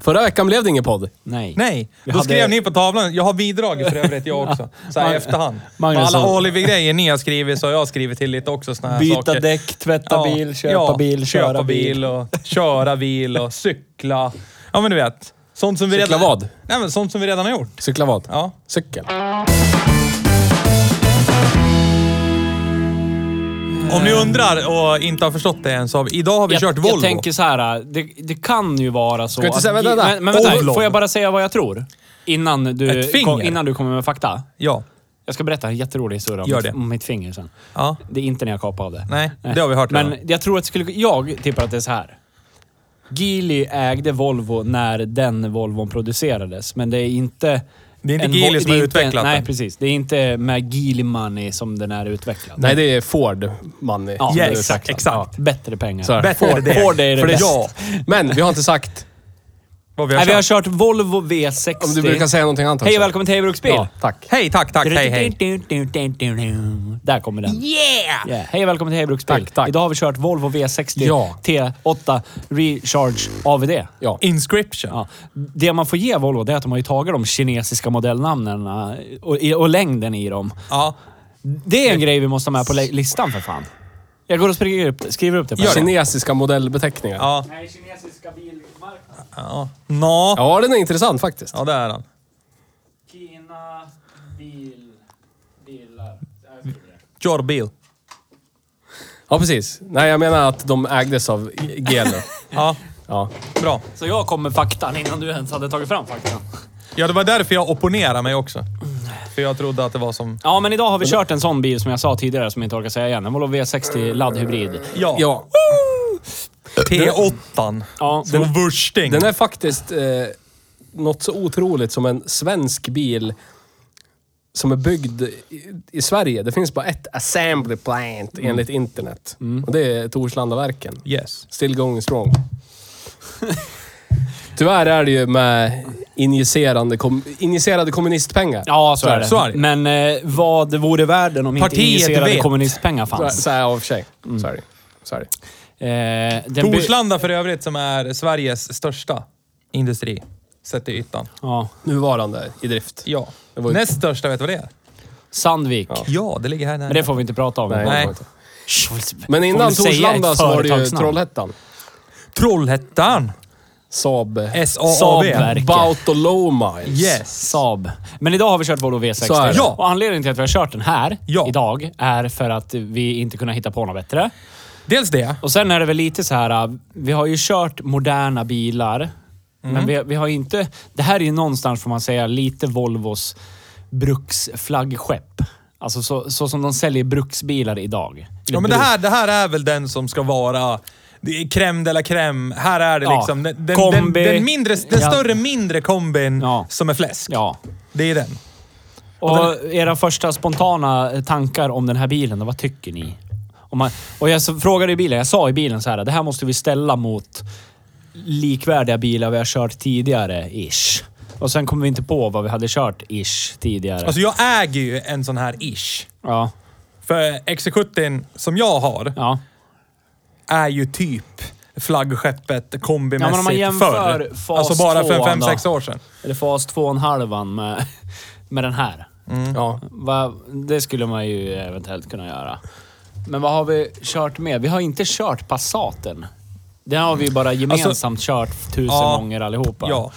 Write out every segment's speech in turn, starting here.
Förra veckan blev det ingen podd. Nej. Nej, då hade- skrev ni på tavlan. Jag har bidragit för övrigt jag också. Så här i efterhand. På Magnus alla Oliver-grejer ni har skrivit så har jag skrivit till lite också såna här Byta saker. däck, tvätta Ja, bil, köpa ja, bil, köra köpa bil. och köra bil och cykla. Ja men du vet. Sånt som vi Cykla redan... vad? Nej men sånt som vi redan har gjort. Cykla vad? Ja. Cykel. Om ni undrar och inte har förstått det än så har vi, idag har vi jag, kört Volvo. Jag tänker så här, det, det kan ju vara så Ska att- säga- vänta, vänta. Men, men vänta, får jag bara säga vad jag tror? Innan du, kom, innan du kommer med fakta. Ja. Jag ska berätta en jätterolig historia om, Gör mitt, om mitt finger sen. Ja. Det är inte när jag kapade av det. Nej, det har vi hört Men redan. jag tror att skulle... Jag tippar att det är så här. Geely ägde Volvo när den Volvon producerades, men det är inte... Det är inte en Geely som är har utvecklat Nej, den. precis. Det är inte med Geely Money som den är utvecklad. Nej, det är Ford Money. Ja, är Yes, exakt. Bättre pengar. Är. Bättre Ford, det. Ford är det För det bästa. ja. Men vi har inte sagt Vad vi har Nej, vi har kört. Volvo V60. om du brukar säga någonting annat Hej och välkommen till Hej Bruksbil. Ja, tack. Hej, tack, tack, hej, hej. Där kommer den. Yeah! Yeah. Hej och välkommen till Hej Bruksbil. Tack, tack. Idag har vi kört Volvo V60 Ja. T8 Recharge AVD. Ja. Inscription. Ja. Det man får ge Volvo det är att de har ju tagit de kinesiska modellnamnen och, och längden i dem. Ja. Det är en grej vi måste ha med på li- listan för fan. Jag går och skriver upp, skriver upp det. På Gör det. Kinesiska modellbeteckningar. Ja. Nej, kinesiska bilmarknaden. Ja. Nå. Ja, den är intressant faktiskt. Ja, det är han. Kina, bil, bilar. Kör bil. Ja, precis. Nej, jag menar att de ägdes av Geely. Ja, Ja. bra. Så jag kom med faktan innan du ens hade tagit fram faktan. Ja, det var därför jag opponerade mig också. För jag trodde att det var som... Ja, men idag har vi kört en sån bil som jag sa tidigare, som jag inte orkar säga igen. En Volvo V60 laddhybrid. Ja. ja. T8. Ja, Så vursting. Den är faktiskt eh, något så otroligt som en svensk bil som är byggd i, i Sverige. Det finns bara ett assembly plant enligt internet. Och det är Torslandaverken. Yes. Still going strong. Tyvärr är det ju med injicerande, kom, injicerade kommunistpengar. Ja, så är det. Så är det. Men eh, vad vore världen om inte Partiet injicerade vet. kommunistpengar Så, fanns? så är jag i och för sig. Så är Eh, Torslanda för övrigt som är Sveriges största industri. Sett till ytan. Ja. Nuvarande i drift. Ja. Det var ju- Näst största, vet du vad det är? Sandvik. Ja, det ligger här nära. Men det får vi inte prata om. Nej, det Nej. Men får innan vi säga Torslanda ett så var det ju företagsnamn? Trollhättan. Trollhättan. Saab. SAAB. The low miles. Yes. Saab. Men idag har vi kört Volvo V60. Så är det. Ja. Och anledningen till att vi har kört den här Ja. idag är för att vi inte kunde hitta på något bättre. Dels det. Och sen är det väl lite så här, äh, vi har ju kört moderna bilar. Men vi, vi har inte... Det här är ju någonstans, får man säga, lite Volvos bruksflaggskepp. Alltså så, så som de säljer bruksbilar idag. Ja, men det här, det här är väl den som ska vara crème de la crème. Här är det Ja. liksom den, den, den, den, mindre, den Ja. större mindre kombin Ja. som är fläsk. Ja. Det är den. Och era första spontana tankar om den här bilen, vad tycker ni? Om man, och jag frågade i bilen, jag sa i bilen så här, det här måste vi ställa mot likvärdiga bilar vi har kört tidigare, ish. Och sen kom vi inte på vad vi hade kört, ish, tidigare. Alltså jag äger ju en sån här ish. ja, För XC70 som jag har ja. är ju typ flaggskeppet kombimässigt Ja, men om man jämför förr. fas Alltså bara för tvåan då. 5-6 år sedan. Eller fas 2,5 med, med den här. Ja. Va, det skulle man ju eventuellt kunna göra. Men vad har vi kört med? Vi har inte kört Passaten. Den har vi bara gemensamt kört tusen ja. gånger allihopa. Ja.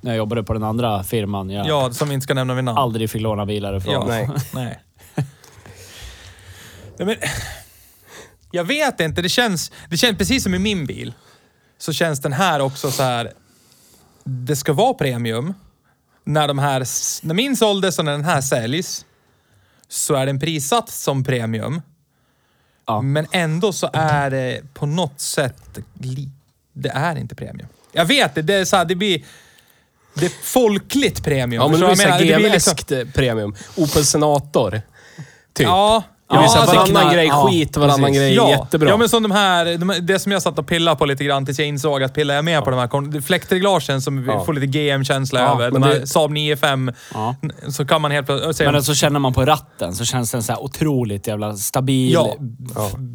När jag jobbade på den andra firman jag Ja, som vi inte ska nämna vid namn. aldrig fick låna bilar ifrån. Ja. Nej. Nej. Nej, men, jag vet inte, det känns, det känns precis som i min bil. Så känns den här också så här. Det ska vara premium. När, de här, när min såldes och när den här säljs så är den prissatt som premium. Ja. Men ändå så är det på något sätt... li- Det är inte premium. Jag vet det, det är så här, det blir... Det är folkligt premium. Ja, men det blir du vad jag såhär menar? Det blir liksom- premium. Opel Senator. Typ. Ja. Såhär, alltså, varannan kna- grej ja, skit, varannan precis. grej ja. jättebra. Ja, men som de här, de, det som jag satt och pillade på lite grann tills jag insåg att pillar jag med på de här kon- fläktreglagen som Ja. får lite GM-känsla Ja, över. men De här det- Saab 9-5. Ja. Så kan man helt plötsligt... Men så känner man på ratten så känns den så här otroligt jävla stabil, Ja.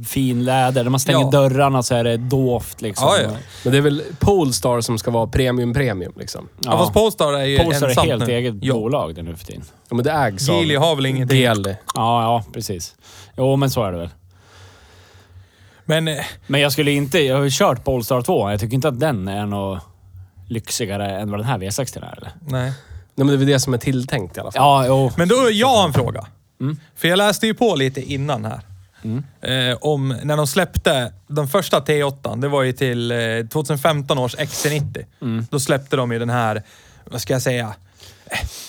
fin läder. När man stänger Ja. dörrarna så är det dovt liksom. Ja, ja. Men det är väl Polestar som ska vara premium premium liksom. Ja, fast Polestar är ju Polestar är helt nu. eget ja. bolag det nu för tiden. Ja, men det ägs av Geely har väl ingenting. DL. Ja, ja, precis. Jo, men så är det väl. Men eh, Men jag skulle inte... Jag har ju kört Polestar 2. Jag tycker inte att den är något lyxigare än vad den här V60 är. Eller? nej. Nej, men det är väl det som är tilltänkt i alla fall. Ja, jo. Men då, jag har en fråga. Mm. För jag läste ju på lite innan här. Eh, om när de släppte den första T8, det var ju till eh, 2015 års XC90. Mm. Då släppte de ju den här, vad ska jag säga,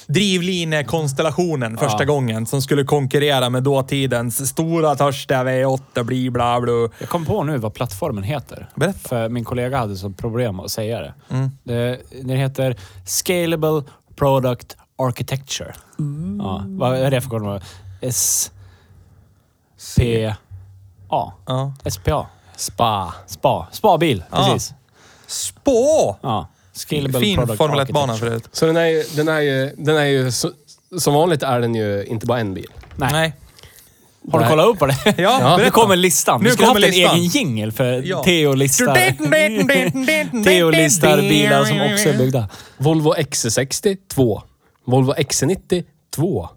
drivlinekonstellationen första Ja. gången som skulle konkurrera med dåtidens stora törstiga V8, bli bla bla. Jag kom på nu vad plattformen heter. Berätta. För min kollega hade så problem att säga det. Mm. det. Den heter Scalable Product Architecture. Ja, vad är det för kod? S... P... A. Ja. SPA. Spa. Spa. Spa-bil, Ja. precis. Spå! Ja. Scalable Fin Formel 1-bana Architecture. förut. Så den är ju, den är ju, den är ju så, som vanligt är den ju inte bara en bil. Nej. Nej. Har du Nej. kollat upp på det? Ja, Ja. Nu kommer listan. Nu Vi skulle haft en egen jingle för Ja. Theo listar... Theo listar bilar som också är byggda. Volvo XC60 2. Volvo XC90 2.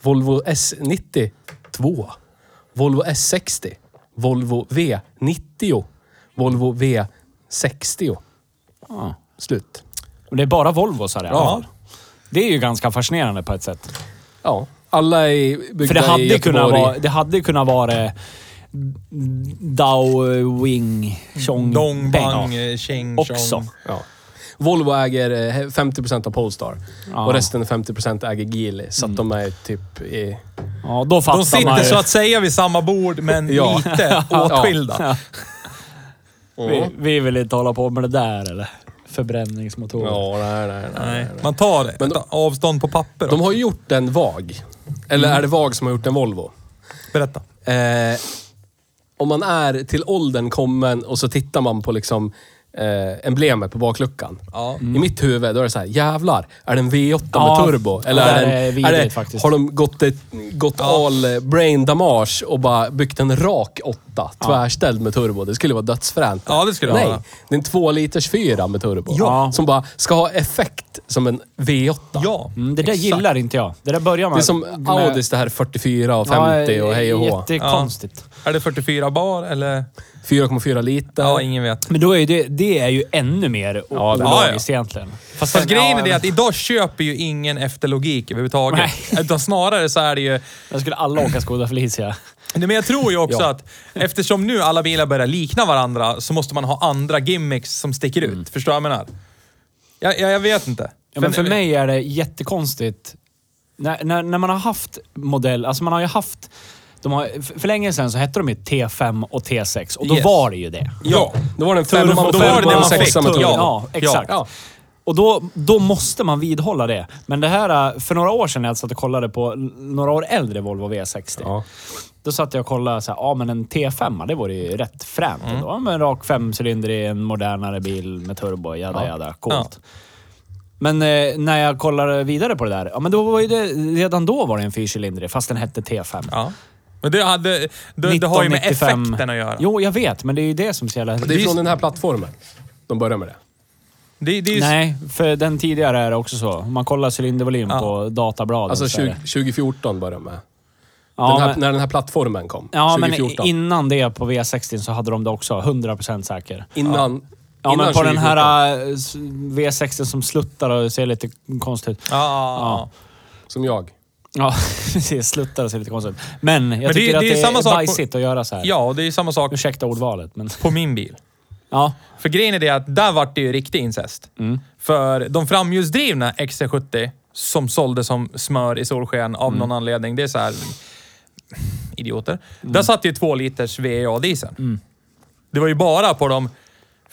Volvo S90 2. Volvo S60. Volvo V90. Volvo V60. Ja. Slut. Och det är bara Volvos här i alla Ja. fall. Det är ju ganska fascinerande på ett sätt. Ja. Alla är byggda För det i hade, kunnat Göteborg. vara, det hade kunnat vara Dao Wing Chong Dong, bang, eh, tjing, Också. Ja. Volvo äger eh, 50% av Polestar. Ja. Och resten 50% äger Geely. Så att de är typ i... Ja, då fattar De sitter man så att säga vid samma bord, men Ja. lite åtskilda. vi, vi vill inte hålla på med det där eller? Förbränningsmotorer. Ja, nej, nej, nej. Nej, man tar Men ett avstånd på papper. De har ju gjort en VAG. Eller är det VAG som har gjort en Volvo? Berätta. Eh, om man är till åldern kommen och så tittar man på liksom eh, emblemet på bakluckan. Ja. I mitt huvud då är det så här, jävlar, är det en V8 Ja, med turbo? Eller det är är vidrigt det, faktiskt. har de gått, ett, gått Ja. all eh, brain damage och bara byggt en rak 8 tvärställd med turbo? Det skulle vara dödsfränt. Ja, det skulle det Nej, vara. det är en 2 liters 4 med turbo. Ja. Som bara ska ha effekt som en V8. Ja. Mm, det där exakt. gillar inte jag. Det där börjar man... Det är som med- Audis det här 44 och 50 och hej och hå. Jättekonstigt. Är det 44 bar eller? 4,4 liter. Ja, ingen vet. Men då är det, det är ju ännu mer Ja, det- ologiskt egentligen. Fast, Fast sen- grejen ja, är det att idag köper ju ingen efter logik överhuvudtaget. Nej. Utan snarare så är det ju... Jag skulle alla åka Skoda Felicia. Nej, Men jag tror ju också Ja. att eftersom nu alla bilar börjar likna varandra så måste man ha andra gimmicks som sticker ut. Förstår du vad jag menar? Jag, jag, jag vet inte. Ja, men för mig är det jättekonstigt. När, när, när man har haft modell, alltså man har ju haft... De har, för för länge sedan så hette de ju T5 och T6 och då Yes. var det ju det. Ja. Då var det en femma och var det det man fick. sexa med. Ja. Ja, exakt. Ja. Och då, då måste man vidhålla det. Men det här, för några år sedan när jag satt och kollade på några år äldre Volvo V60. Ja. Då satt jag och kollade så här, ja men en T5, det vore ju rätt fränt Mm. ändå. Ja, men en rak femcylinder i en modernare bil med turbo, jada Ja. jada. Coolt. Men eh, när jag kollar vidare på det där, ja men då var ju det, redan då var det en fyrcylindrig fast den hette T5. Ja. Men det, hade, det, det har ju med 1995. effekten att göra. Jo, jag vet, men det är ju det som är så jävla... Det är från den här plattformen de börjar med det. Det, det är ju, Nej, för den tidigare är det också så. Om man kollar cylindervolym Ja. på databladen Alltså så är 20, det. 2014 börjar de med. Ja, den här, men, När den här plattformen kom. ja, men 2014. innan det på V60 så hade de det också. 100% säker. Innan... Ja, Innan men på den 2014. här eh, s- V60 som sluttar och ser lite konstigt ut. Ja, ja. Som jag. Ja, precis. Sluttar och ser lite konstigt. Men jag Men det- tycker det att är det är, samma sak på- bajsigt att göra så här. ja, och det är samma sak Ursäkta ordvalet, men... på min bil. Ja. För grejen är det att där vart det ju riktig incest. Mm. För de framhjulsdrivna XC70 som sålde som smör i solsken av Mm. någon anledning, det är så här idioter. Där satt ju två liters VA-diesel. Mm. Det var ju bara på de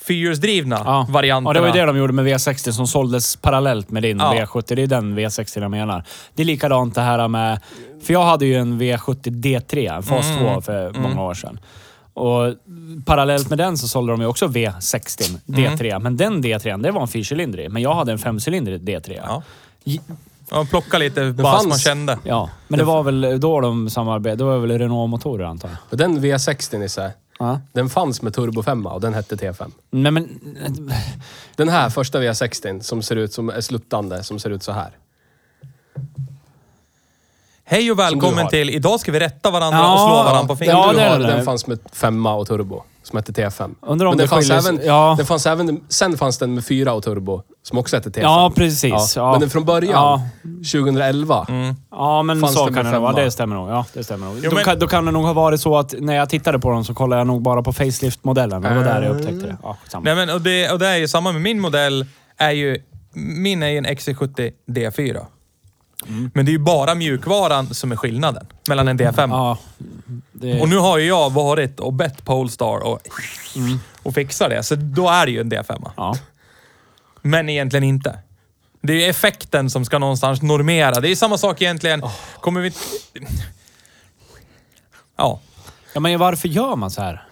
fyrhjulsdrivna Ja. varianterna. Ja, det var ju det de gjorde med V60 som såldes parallellt med din Ja. V70. Det är den V60 jag menar. Det är likadant det här med... För jag hade ju en V70 D3, en fas Mm. 2, för många år sedan. Och parallellt med den så sålde de ju också V60 D3. Mm. Men den D3, det var en fyrcylindrig. Men jag hade en femcylindrig D3. Ja. Ja, plocka lite bara som man kände. Ja, men det var väl då de samarbetade. Det var väl Renault-motorer antar jag. Och den V60 Nisse, Ja. den fanns med turbo 5 och den hette T5. Nej men... Den här första V60 som ser ut som är sluttande, som ser ut så här. Hej och välkommen till Idag ska vi rätta varandra Ja, och slå varandra på Den fingret. Ja, du det är det. den fanns med femma och turbo, som hette T5. Undrar om Men det den fanns, skiljer sig- även, ja. den fanns även... Sen fanns den med fyra och turbo, som också hette T5. Ja, precis. Ja. Men den från början, Ja. 2011, Ja, men Fanns så det kan med det nog vara. femma? Det stämmer nog. Ja, det stämmer nog. Jo, då, men- kan, då kan det nog ha varit så att när jag tittade på dem så kollade jag nog bara på facelift-modellen. Det var där jag upptäckte det. Ja, samma. Nej, men, och, det, och det är ju samma med min modell. Är ju, min är ju en XC70 D4. Men det är ju bara mjukvaran som är skillnaden mellan en D5. Ja, det, Och nu har ju jag varit och bett Polestar och, och fixar det. Så då är det ju en D5. ja. Men egentligen inte. Det är ju effekten som ska någonstans normera. Det är samma sak egentligen. Kommer vi... Ja. ja, men varför gör man så här?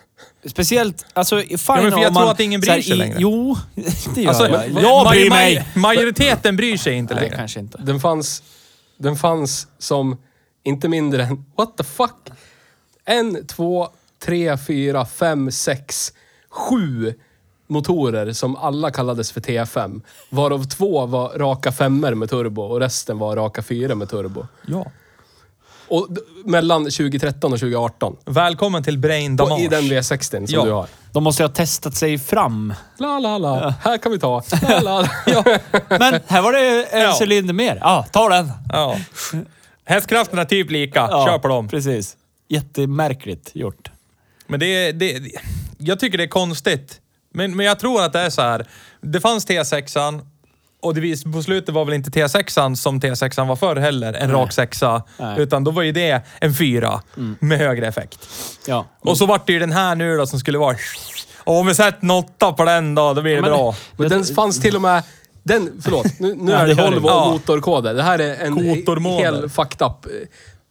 Speciellt, alltså fine men för jag om man, tror att ingen så här bryr sig i- längre. Jo, det gör Alltså, jag. Jag bryr mig! Majoriteten bryr sig inte Nej, längre. kanske inte. den fanns, den fanns som inte mindre än... What the fuck? En, två, tre, fyra, fem, sex, sju motorer som alla kallades för T5. Varav två var raka femmer med turbo och resten var raka fyra med turbo. Ja. Och mellan 2013 och 2018. Välkommen till Brain Och Damage. I den V60 som Ja. du har. De måste ju ha testat sig fram. La, la, la. Här kan vi ta. La, la. Ja. Men här var det en Ja. cylinder mer. Ja, ta den! ja. Hästkrafterna är typ lika. Ja, Kör på dem. Precis. Jättemärkligt gjort. Men det, det, jag tycker det är konstigt. Men, men jag tror att det är så här. Det fanns T6an och det, vis- på slutet var väl inte T6an som T6an var förr heller, en rak sexa. Nej. Utan då var ju det en fyra med högre effekt. Ja. Och så vart det ju den här nu då som skulle vara... Och om vi sätter en åtta på den då, då blir det men- bra. Men den fanns till och med... Den, förlåt, nu, nu är det. Volvo Ja. motorkoder. Det här är en hel fucked up eh,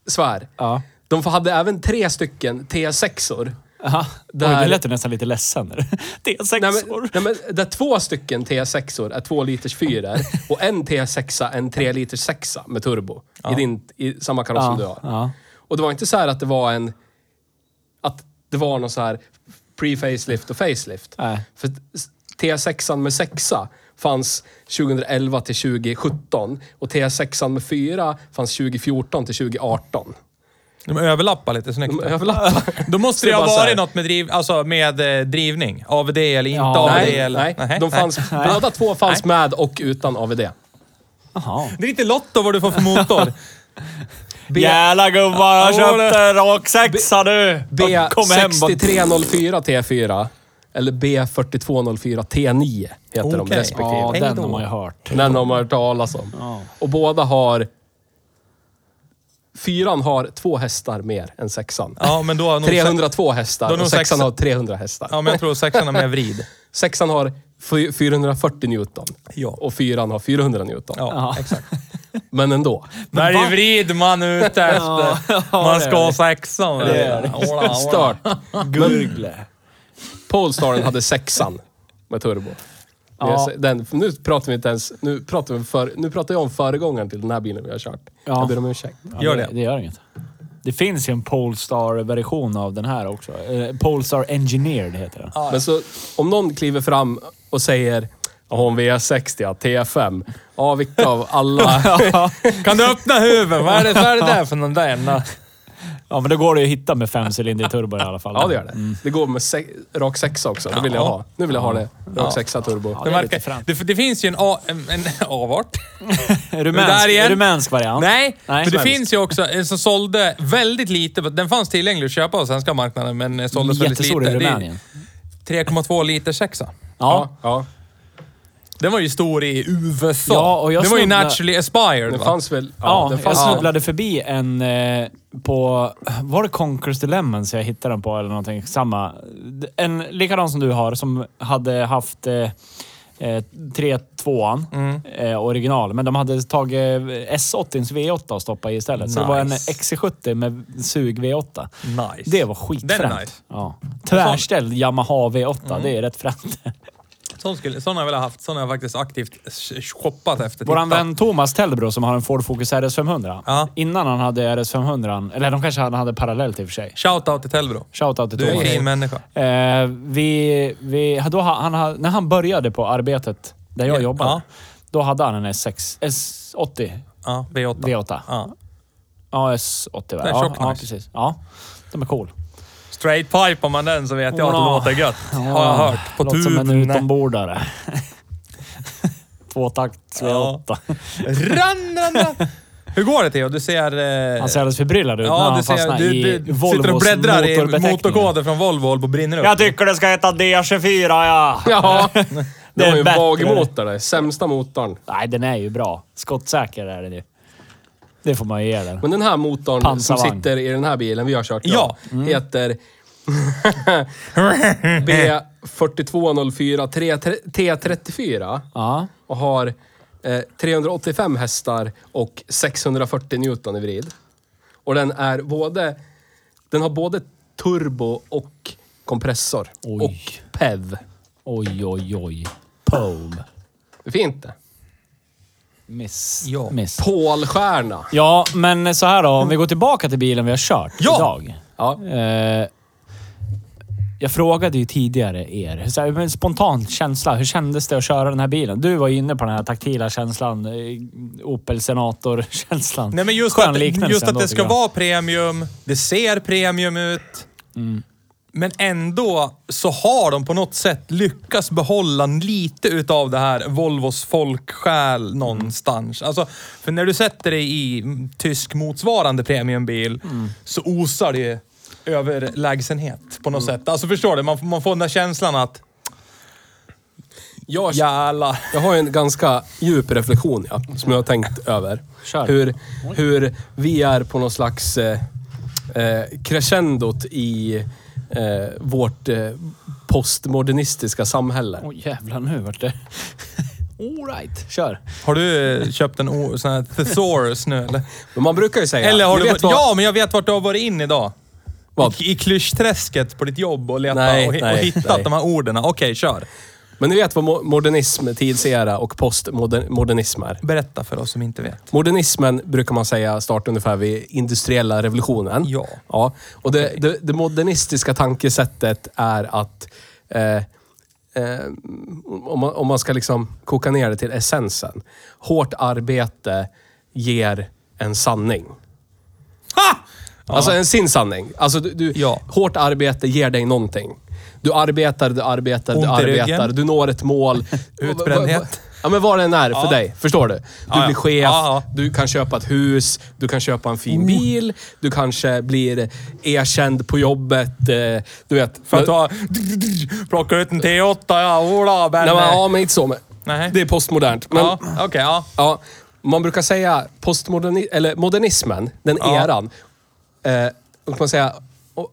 svär. Ja. De hade även tre stycken T6-or. Aha. Där- Oj, nu lät du nästan lite ledsen. Det är sex Nej men, nej men två stycken T6-or är två liters fyror och en T6 är en tre liters sexa med turbo. I, din, I samma kaross som du har. ja. Och det var inte så här att det var en... Att det var någon så här pre-facelift och facelift. Nej. För T6 med sexa fanns 2011 till 2017 och T6 med fyra fanns 2014 till 2018. De överlappar lite snyggt. De överlappar. Då måste det ha varit något med, driv, alltså med eh, drivning. AVD eller inte Ja, AVD. Nej, eller, nej. De fanns, båda två fanns med och utan AVD. Jaha. Det är lite Lotto vad du får för motor. B- Jävla gubbar, jag Ja, köpte en rak sexa nu! Kom hem och... B6304 T4 eller B4204 T9 heter de Okej. respektive. Ja, den har man ju hört. Den har man hört talas om. Ja. Och båda har... Fyran har två hästar mer än sexan. Ja, men då har nog 302 hästar då nog och sexan sexa- har 300 hästar. Ja, men jag tror sexan har mer vrid. Sexan har fy- 440 Newton Ja. och fyran har 400 Newton. Ja, Ja. exakt. Men ändå. Det är va? ju vrid man är ute efter. Ja, man ska ha sexan. Det är. Stört. Gurgle. Polestaren hade sexan med turbo. Ja. Den, nu pratar vi inte ens... Nu pratar, vi för, nu pratar jag om föregångaren till den här bilen vi har kört. Ja. Jag ber om ursäkt. Ja, Gör det. det. Det gör inget. Det finns ju en Polestar-version av den här också. Eh, Polestar Engineered heter den. Men så om någon kliver fram och säger har en V60, ja, T5. Ja, vilka av alla... Kan du öppna huvudet? Vad är det, vad är det där för någon där? Ja, men då går det ju att hitta med femcylindrig turbo i alla fall. Ja, det gör det. Det går med se rak sexa också. Det vill jag Ja. ha. Nu vill jag ha det. Ja. Rak sexa turbo. Ja, Det, verkar, det, det finns ju en, a, en, en avart. Rumänsk, rumänsk variant. Nej, Nej. för det finns ju också en som sålde väldigt lite. Den fanns tillgänglig att köpa på svenska marknaden, men såldes väldigt Jättestor lite. i Det är Rumänien. 3,2 liter sexa. Ja. ja. Den var ju stor i USA. Ja, och jag den var ju snubblar- naturally aspired. Det va? fanns väl... Ja, det jag fanns snubblade förbi en på... på... Var det Conquers Dilemma jag hittade den på eller någonting? Samma. En likadan som du har, som hade haft eh, eh, 3.2an, Mm. eh, original. Men de hade tagit S80s V8 och stoppat i istället. Så det var en Nice. XC70 med sug V8. Nice. Det var skitfränt. Den är nice. Ja. Tvärställd Yamaha V8, det är rätt fränt. Sån, skulle, sån har jag väl haft. Sån har jag faktiskt aktivt sh- shoppat efter. Våran vän Thomas Tellbro som har en Ford Focus RS500. Ja. Innan han hade RS500, eller de kanske han hade parallellt i och för sig. Shoutout till Tellbro. Shoutout till Du är en Thomas. fin människa. Eh, vi, vi, då, ha- han, ha- när han började på arbetet där jag Ja. jobbade, Ja. då hade han en S6, S80 Ja, V8. V8. Ja. Ja, S80 va? Den är Ja, ja, nice. precis. Ja, de är cool. Straight pipe om man den så vet jag att det låter gött. Har jag hört. På Låter som en tuben. utombordare. Tvåtakt Ja. V8. Rann, rann, rann. Hur går det Theo? Du ser... Eh, Han ser alldeles förbryllad ut när ja, han du ser... fastnar Du, i du sitter och Volvos bläddrar i motorkoder från Volvo på brinna upp. Jag tycker det ska heta D24 ja! Ja, det Det är ju en vagmotor det. Sämsta motorn. Nej, den är ju bra. Skottsäker är den ju. Det får man ju ge den. Men den här motorn Pansarvagn. som sitter i den här bilen vi har kört Ja. idag, heter B4204 T34 Ja. och har eh, 385 hästar och 640 Newton i vrid. Och den är både... Den har både turbo och kompressor. Oj. Och PEV. Oj, oj, oj. Pome. Det är fint det. Miss. Ja. Miss. Polstjärna. Ja, men så här då. Om vi går tillbaka till bilen vi har kört Ja! idag. Ja. Eh, jag frågade ju tidigare er, så här, men spontan känsla. Hur kändes det att köra den här bilen? Du var ju inne på den här taktila känslan. eh, Opel Senator-känslan. Nej men just Skön att, liknelse just att ändå, det tycker ska jag. vara premium, det ser premium ut. Men ändå så har de på något sätt lyckats behålla lite utav det här Volvos folksjäl någonstans. Alltså, för när du sätter dig i mm, tysk motsvarande premiumbil så osar det överlägsenhet på något sätt. Alltså förstår du? Man, får- man får den där känslan att Jag, jävlar. jag har ju en ganska djup reflektion ja, som jag har tänkt över. Kör. Hur, hur vi är på någon slags eh, eh, crescendot i eh, vårt eh, postmodernistiska samhälle. Oj jävlar, nu vart det... Alright, kör. Har du eh, köpt en o- sån här thesaurus nu eller? Men man brukar ju säga... Eller har du... vad- Ja, men jag vet vart du har varit in idag. Vad? I, I klyschträsket på ditt jobb och letat Nej, och, hi- nej, och hittat nej. de här orden. Okej, kör. Men ni vet vad mo- modernism, tidsera och postmodernism är? Berätta för oss som inte vet. Modernismen brukar man säga startade ungefär vid industriella revolutionen. Ja. ja. Och det, det, det modernistiska tankesättet är att eh, eh, om, man, om man ska liksom koka ner det till essensen. Hårt arbete ger en sanning. Ha! Alltså en sin sanning. Alltså du, du, Ja. Hårt arbete ger dig någonting. Du arbetar, du arbetar, du arbetar. Du når ett mål. Utbrändhet. Ja, men vad den är för Ja. dig. Förstår du? Du Ja, blir chef, Ja, du kan köpa ett hus, du kan köpa en fin bil, du kanske blir erkänd på jobbet. eh, Du vet. För att har... Plocka ut en T8, ja. Ola. Nej, men, ja, men inte så. Men, Nej. det är postmodernt. Men, Ja, okej, ja. Ja, man brukar säga postmoderni eller modernismen, den eran. Eh, man säga,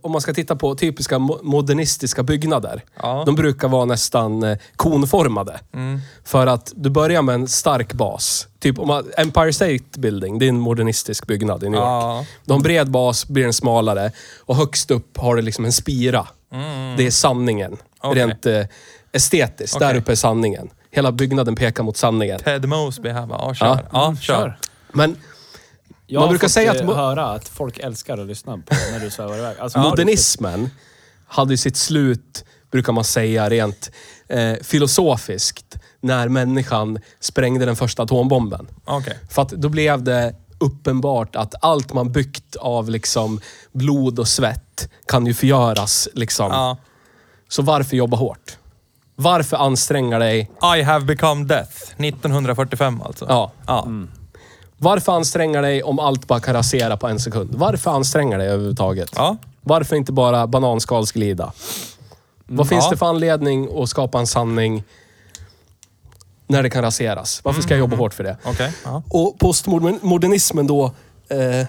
om man ska titta på typiska mo- modernistiska byggnader. Ja. De brukar vara nästan eh, konformade. Mm. För att du börjar med en stark bas. Typ om man, Empire State Building, det är en modernistisk byggnad i New York. Ja. De har en bred bas, blir den smalare och högst upp har du liksom en spira. Det är sanningen. Mm. Okej. Rent eh, estetiskt. Där Okej. uppe är sanningen. Hela byggnaden pekar mot sanningen. Ted Mosby här va? Ja, kör. Ja. Ja, kör. Men Jag Man brukar säga eh, att mo- höra att folk älskar att lyssna på när du svävar iväg. Alltså, modernismen hade ju sitt slut, brukar man säga rent eh, filosofiskt, när människan sprängde den första atombomben. Okej. För att då blev det uppenbart att allt man byggt av liksom blod och svett kan ju förgöras. Liksom. Ja. Så varför jobba hårt? Varför anstränga dig? I have become death. 1945 alltså. Ja. ja. Varför anstränga dig om allt bara kan rasera på en sekund? Varför anstränga dig överhuvudtaget? Ja. Varför inte bara bananskalsglida? Vad finns Ja. det för anledning att skapa en sanning när det kan raseras? Varför ska jag jobba hårt för det? Okej. Ja. Och postmodernismen då, eh,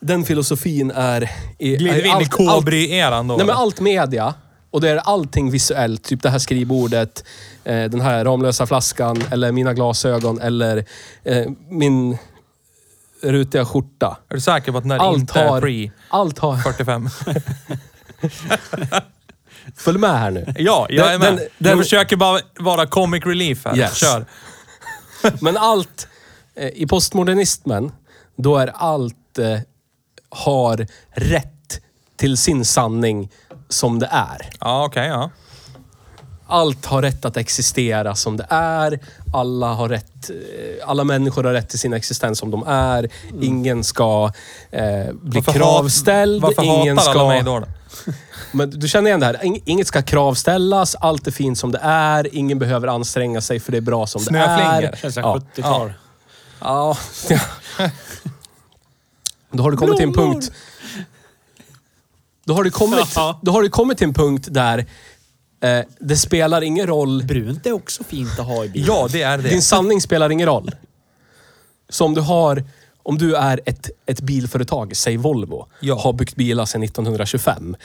den filosofin är... Glider vi in i allt- allt- Kobry-eran då? Nej men eller? allt media, och det är allting visuellt. Typ det här skrivbordet, eh, den här Ramlösa flaskan, eller mina glasögon, eller eh, min rutiga skjorta. Är du säker på att den här Allt inte har... är pre Allt har... 45? Följ med här nu. ja, jag är med. den- den- jag försöker bara vara comic relief här. Yes. Kör. Men allt... Eh, I postmodernismen, då är allt eh, har rätt till sin sanning som det är. Ja, okej. ja. Allt har rätt att existera som det är. Alla, har rätt, eh, alla människor har rätt till sin existens som de är. Ingen ska eh, bli Varför kravställd. Hat, varför ingen hatar ska, alla mig då? då? Men du känner igen det här. Ing- Inget ska kravställas. Allt är fint som det är. Ingen behöver anstränga sig för det är bra som det Snöflingor. är. Känns som Ja. 70-tal. Ja. Då har du kommit till en punkt... Då har du kommit, då har du kommit till en punkt där eh, det spelar ingen roll. Brunt är också fint att ha i bilen. Ja, det är det. Din sanning spelar ingen roll. Så om du har... Om du är ett, ett bilföretag, säg Volvo, Ja. har byggt bilar sedan 1925.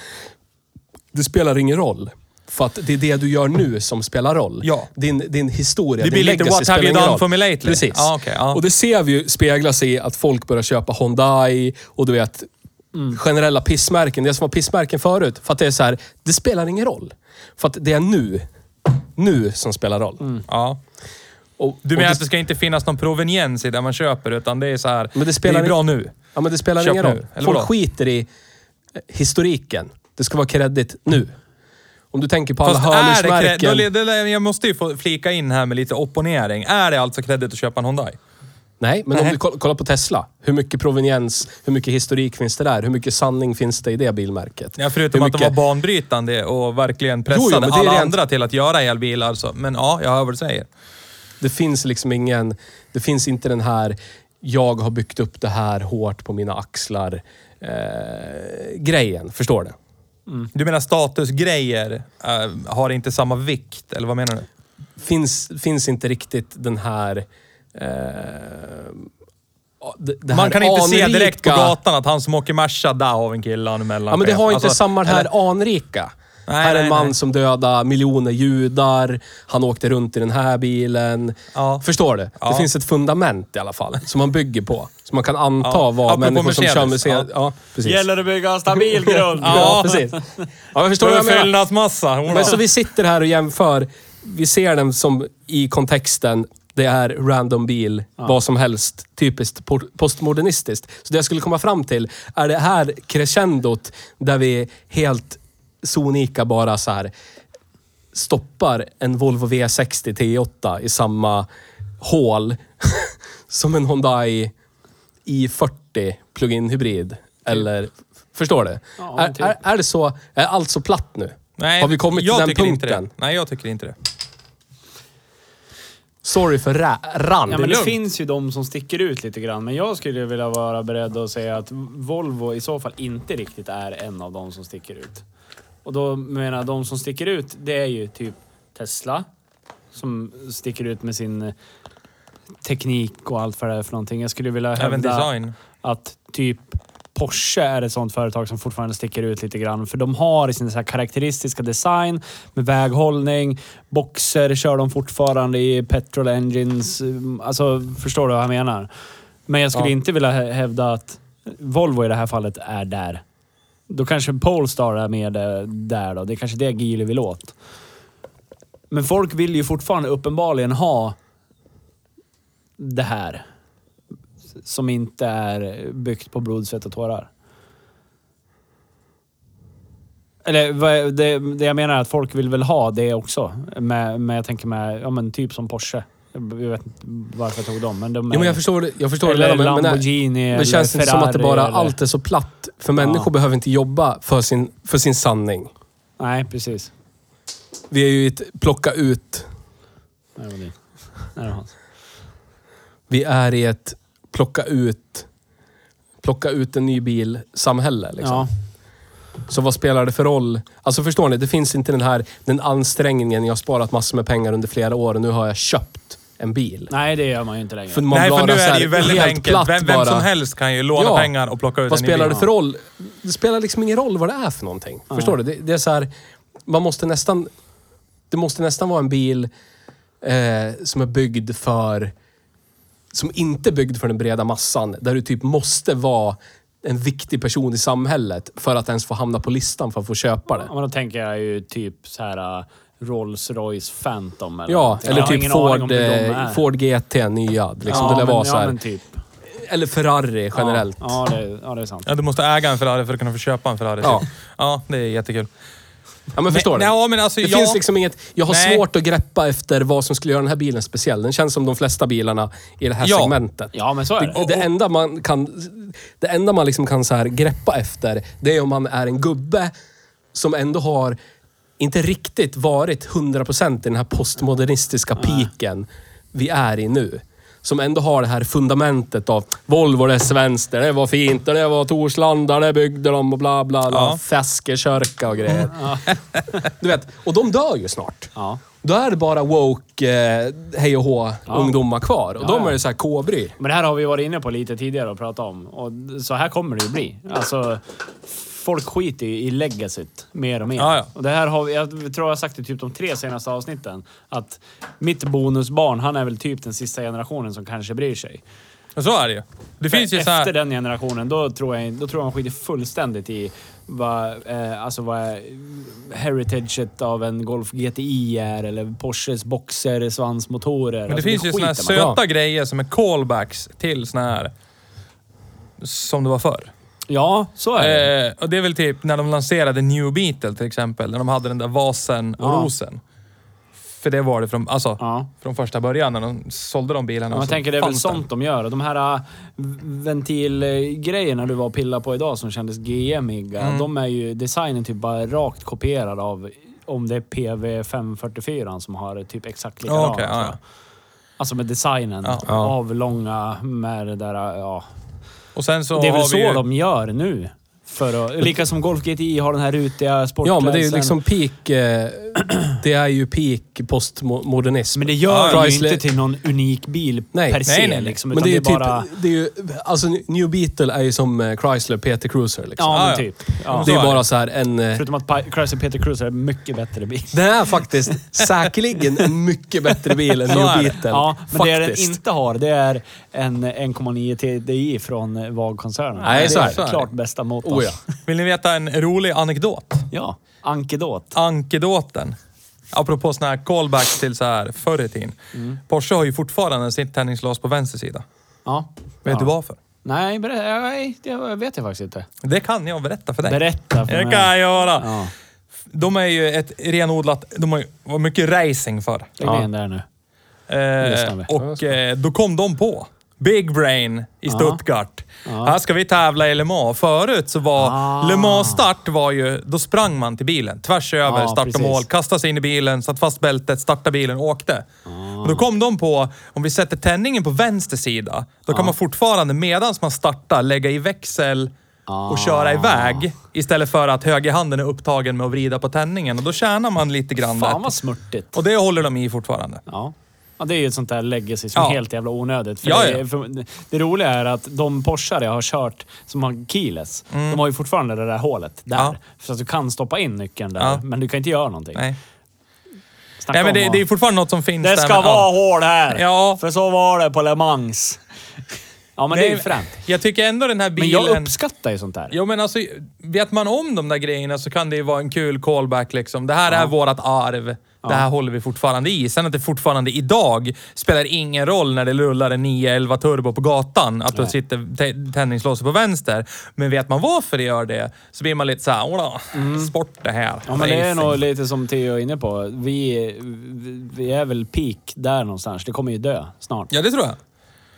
Det spelar ingen roll. För att det är det du gör nu som spelar roll. Ja. Din, din historia, Det din blir lite legacy what have you done roll. for me lately? Precis. Ja, okej, ja. Och det ser vi ju spegla sig i att folk börjar köpa Hyundai och du vet, generella pissmärken. Det som var pissmärken förut. För att det är så här, det spelar ingen roll. För att det är nu, nu som spelar roll. Ja. Och, Du och menar det- att det ska inte finnas någon proveniens i det man köper, utan det är så här. Men det spelar är bra nu. Ja, men det spelar Köp ingen nu, roll. eller Folk vadå? skiter i eh, historiken. Det ska vara kredit nu. Om du tänker på alla Fast är det hörlursmärken. då, det, jag måste ju få flika in här med lite opponering. Är det alltså kredit att köpa en Hyundai? Nej, men om du koll- kollar på Tesla. Hur mycket proveniens, hur mycket historik finns det där? Hur mycket sanning finns det i det bilmärket? Ja, förutom Hur att de var banbrytande och verkligen pressade men det är alla rent- andra till att göra elbilar. Så. Men ja, jag hör vad du säger. Det finns liksom ingen... Det finns inte den här, jag har byggt upp det här hårt på mina axlar, eh, grejen. Förstår du? Du menar statusgrejer eh, har inte samma vikt, eller vad menar du? Finns, finns inte riktigt den här... Eh, det, det Man kan inte se direkt på anrika- gatan att han som åker Merca, där har vi en kille, han är mellanchef. Ja, men det har inte Alltså, samma det här eller- anrika. Nej, här är en man nej. som dödade miljoner judar. Han åkte runt i den här bilen. Ja. Förstår du? Det Ja. finns ett fundament i alla fall, som man bygger på. Som man kan anta Ja. var Apropå människor som kör Mercedes. Mercedes. Ja. precis. Gäller det att bygga en stabil grund. Ja, precis. Ja, jag förstår vad jag menar. Fyllnadsmassa. Men så vi sitter här och jämför. Vi ser den som i kontexten, det är random bil, vad som helst. Typiskt po- postmodernistiskt. Så det jag skulle komma fram till är det här crescendot där vi helt sonika bara så här stoppar en Volvo V60 T8 i samma hål som en Hyundai i40 plug-in hybrid. Eller, förstår du? Ja, är, typ. är, är det så, är allt så platt nu? Nej, Har vi kommit till den punkten? Nej, jag tycker inte det. Sorry för ra- rand. Ja, Det men det lugnt. finns ju de som sticker ut lite grann. Men jag skulle vilja vara beredd att säga att Volvo i så fall inte riktigt är en av de som sticker ut. Och då menar jag, de som sticker ut, det är ju typ Tesla. Som sticker ut med sin eh, teknik och allt vad det är för någonting. Jag skulle vilja Även hävda design. att typ Porsche är ett sånt företag som fortfarande sticker ut lite grann. För de har i sin så karaktäristiska design med väghållning, boxer kör de fortfarande i petrol engines. Alltså, förstår du vad jag menar? Men jag skulle Ja. inte vilja hä- hävda att Volvo i det här fallet är där. Då kanske Polestar är med där då. Det är kanske det Geely vill åt. Men folk vill ju fortfarande uppenbarligen ha det här. Som inte är byggt på blod, svett och tårar. Eller det, det jag menar är att folk vill väl ha det också. Med, med, jag tänker med, ja men typ som Porsche. Jag vet inte varför jag tog dem, men de är... Jo, men jag förstår, det- jag förstår det eller redan, men, men, det- Lamborghini men eller känns det inte som att det bara eller- allt är så platt? För människor behöver inte jobba för sin, för sin sanning. Nej, precis. Vi är ju i ett plocka ut... Nej, det var din. Nej, det var hans. Vi är i ett plocka ut... Plocka ut en ny bil-samhälle. Liksom. Ja. Så vad spelar det för roll? Alltså förstår ni? Det finns inte den här den ansträngningen. Jag har sparat massor med pengar under flera år och nu har jag köpt en bil. Nej, det gör man ju inte längre. För man Nej, för nu är det ju väldigt helt enkelt. platt Vem, vem som helst kan ju låna Ja. pengar och plocka ut Vad en ny spelar bil. det för roll? Det spelar liksom ingen roll vad det är för någonting. Förstår du? Det, det är så här, man måste nästan... Det måste nästan vara en bil eh, som är byggd för... Som inte är byggd för den breda massan. Där du typ måste vara en viktig person i samhället för att ens få hamna på listan för att få köpa det. Ja, men då tänker jag ju typ så här uh, Rolls Royce Phantom eller Ja, någonting. eller typ Ford, eh. Ford GT nya. Liksom. ja, det lär men, vara så ja, här. men typ. Eller Ferrari generellt. Ja, ja, det, ja, det är sant. Ja, du måste äga en Ferrari för att kunna få köpa en Ferrari. Ja. ja det är jättekul. Ja, men förstår du? Ja, men alltså, Det ja. finns liksom inget... Jag har Nej. svårt att greppa efter vad som skulle göra den här bilen speciell. Den känns som de flesta bilarna i det här Ja. segmentet. Ja, men så är Det, det. det enda man kan, det enda man liksom kan så här greppa efter, det är om man är en gubbe som ändå har inte riktigt varit 100% i den här postmodernistiska piken vi är i nu. Som ändå har det här fundamentet av Volvo, det är svenskt, det var fint, det var Torslanda, det byggde de och bla bla bla. Ja. Feskekörka och grejer. Du vet, och de dör ju snart. Ja. Då är det bara woke, eh, hej och hå, ungdomar kvar. Och Ja, de ja. är det så här kobry. Men det här har vi varit inne på lite tidigare och pratat om. Och så här kommer det ju bli. Alltså, folk skiter ju i legacyt mer och mer. Ja, ja. Och det här har vi, jag tror jag har sagt det typ de tre senaste avsnitten. Att mitt bonusbarn, han är väl typ den sista generationen som kanske bryr sig. Men Så är det ju. Det finns ju så Efter här... den generationen, då tror jag, då tror jag han skiter fullständigt i vad, eh, alltså vad heritaget av en Golf GTI är eller Porsches boxer, svansmotorer. Men det alltså, finns ju såna här söta grejer som är callbacks till såna här... Som det var förr. Ja, så är det. Eh, och det är väl typ när de lanserade New Beetle till exempel. När de hade den där vasen och Ja. rosen. För det var det från, alltså, Ja. från första början när de sålde de bilarna. Man så tänker det är väl fanns den. sånt de gör. De här äh, ventilgrejerna du var och pillade på idag som kändes GM-iga. Mm. De är ju designen typ bara rakt kopierad av om det är PV544 som har typ exakt likadant. Ja, okej, ja, ja. Alltså med designen. Ja. Avlånga med det där, ja. Och sen så det är väl så vi de gör nu. För att, lika som Golf GTI har den här rutiga sportklädseln. Ja, men det är ju liksom peak... Eh, det är ju peak postmodernism. Men det gör ju Chrysler- inte till någon unik bil Nej. per se. Nej, nej, nej. Liksom, Men det är ju bara... typ... Det är ju, alltså New Beetle är ju som eh, Chrysler PT Cruiser liksom. Ja, Ja, men ja. typ. Ja. det är ju är bara det. så här en... eh, Förutom att Chrysler Peter Cruiser är en mycket bättre bil. Den är faktiskt säkerligen en mycket bättre bil än New är det. Beetle. Ja, men det den faktiskt. inte har, det är en 1,9 TDI från VAG-koncernen. Nej, så är det. är klart bästa motorn. Oh, ja. Vill ni veta en rolig anekdot? Ja, Ankedot. Ankedoten. Apropå såna här callbacks till så här förr i tiden. Mm. Porsche har ju fortfarande sitt tändningslås på vänster sida. Ja. Vet ja. du varför? Nej, ber- nej, det vet jag faktiskt inte. Det kan jag berätta för dig. Berätta för Det mig. kan jag göra. Ja, De är ju ett renodlat... De har ju var mycket racing för. lägg ner den där nu. lyssnar vi. Eh, och eh, då kom de på Big Brain i. Stuttgart. Ja. Här ska vi tävla i Le Mans. Förut så var Ah. Le Mans start var ju... Då sprang man till bilen. Tvärs över, Ja, start och mål. Kastade sig in i bilen, satt fast bältet, startade bilen och åkte. Ah. Och då kom de på, om vi sätter tändningen på vänster sida, då kan man fortfarande medans man startar lägga i växel och Ah. köra iväg istället för att högerhanden är upptagen med att vrida på tändningen. Och då tjänar man lite grann Fan vad smörtigt. Och det håller de i fortfarande. Ja. Ja, det är ju ett sånt där legacy som Ja. är helt jävla onödigt. För Ja, det, ja. för det roliga är att de Porschar jag har kört som har keyless, de har ju fortfarande det där hålet där. Mm. Så att du kan stoppa in nyckeln där, men du kan inte göra någonting. Nej. Snacka Nej, men det, det är fortfarande något som finns Det där. ska men, vara hål här! Ja. För så var det på Le Mans. Ja, men det är ju fränt. Jag tycker ändå den här Men bilen... jag uppskattar ju sånt där. Jo men alltså, vet man om de där grejerna så kan det ju vara en kul callback liksom. Det här är vårat arv. Det här håller vi fortfarande i. Sen att det fortfarande idag spelar ingen roll när det rullar en 911 turbo på gatan, att då sitter te- tändningslåset på vänster. Men vet man varför det gör det, så blir man lite såhär, åh sport det här. Mm. Ja, men det är Racing." nog lite som Theo är inne på. Vi, vi är väl peak där någonstans. Det kommer ju dö snart. Ja, det tror jag.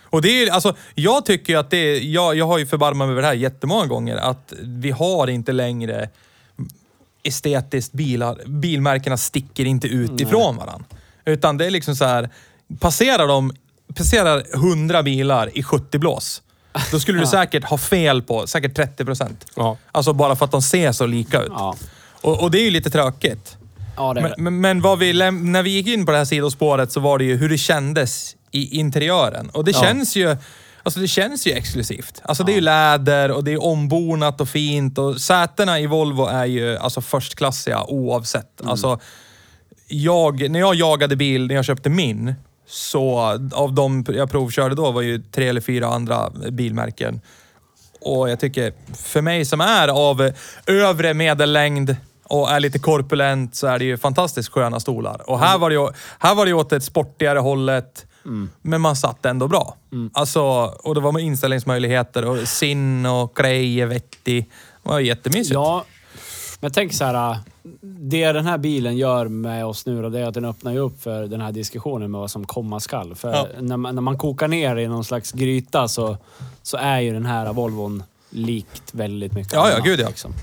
Och det är, alltså, jag tycker ju att det är, jag, jag har ju förbarmat mig över det här jättemånga gånger, att vi har inte längre estetiskt bilar, bilmärkena sticker inte ut ifrån varandra. Utan det är liksom så här, passerar de, passerar 100 bilar i 70 blås, då skulle du säkert ha fel på säkert 30 procent. Ja. Alltså bara för att de ser så lika ut. Ja. Och, och det är ju lite tråkigt. Ja, det är det. men, men vad vi, när vi gick in på det här sidospåret så var det ju hur det kändes i interiören. Och det känns ju Alltså det känns ju exklusivt. Alltså det är ju läder och det är ombonat och fint och sätena i Volvo är ju alltså förstklassiga oavsett. Mm. Alltså, jag, när jag jagade bil, när jag köpte min, så av de jag provkörde då var ju tre eller fyra andra bilmärken. Och jag tycker, för mig som är av övre medellängd och är lite korpulent så är det ju fantastiskt sköna stolar. Och här var det ju, här var det ju åt ett sportigare hållet, men man satt ändå bra. Alltså, och det var med inställningsmöjligheter och sin och grejer vettig. Det var jättemysigt. Ja, men tänk så här. Det den här bilen gör med oss nu då, det är att den öppnar ju upp för den här diskussionen med vad som komma skall. För Ja. när, man, när man kokar ner i någon slags gryta så, så är ju den här Volvon likt väldigt mycket Ja, ja, annat, gud, ja. Liksom.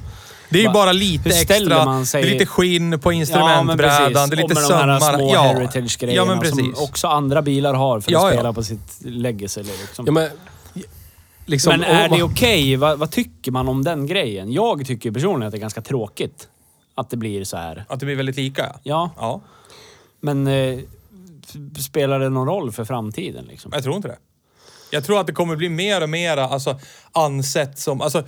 Det är ju bara lite hur ställer extra. man sig- Det är lite skinn på Ja, men instrumentbrädan, precis. det är lite med de här sömmar. små Ja, heritage-grejerna ja, men precis. som också andra bilar har för att Ja, ja. spela på sitt legacy. Liksom. Ja, men, liksom, men är det okej? Vad, vad tycker man om den grejen? Jag tycker personligen att det är ganska tråkigt att det blir så här. Att det blir väldigt lika. Ja, Ja, men eh, spelar det någon roll för framtiden? Liksom? jag tror inte det. Jag tror att det kommer bli mer och mer alltså, ansett som... Alltså,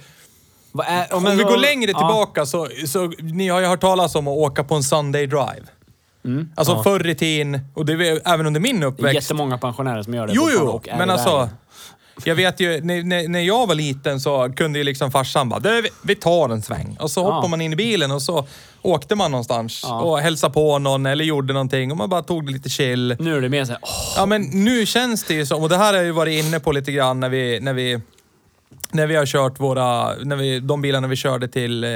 är, om men vi går längre ja. tillbaka så, så... Ni har ju hört talas om att åka på en Sunday drive. Alltså förr i tiden, och det var även under min Mm. Det är uppväxt. jättemånga pensionärer som gör det Jo, jo, men alltså... vägen. Jag vet ju, när, när, jag var liten så kunde ju liksom farsan bara, "Du, vi- vi tar en sväng. Och så Ja. hoppade man in i bilen och så åkte man någonstans Ja. och hälsade på någon eller gjorde någonting och man bara tog det lite chill. Nu är det mer såhär, åh, Ja men nu känns det ju som, och det här har jag ju varit inne på lite grann när vi, när vi, när vi har kört våra, när vi, de bilarna vi körde till eh,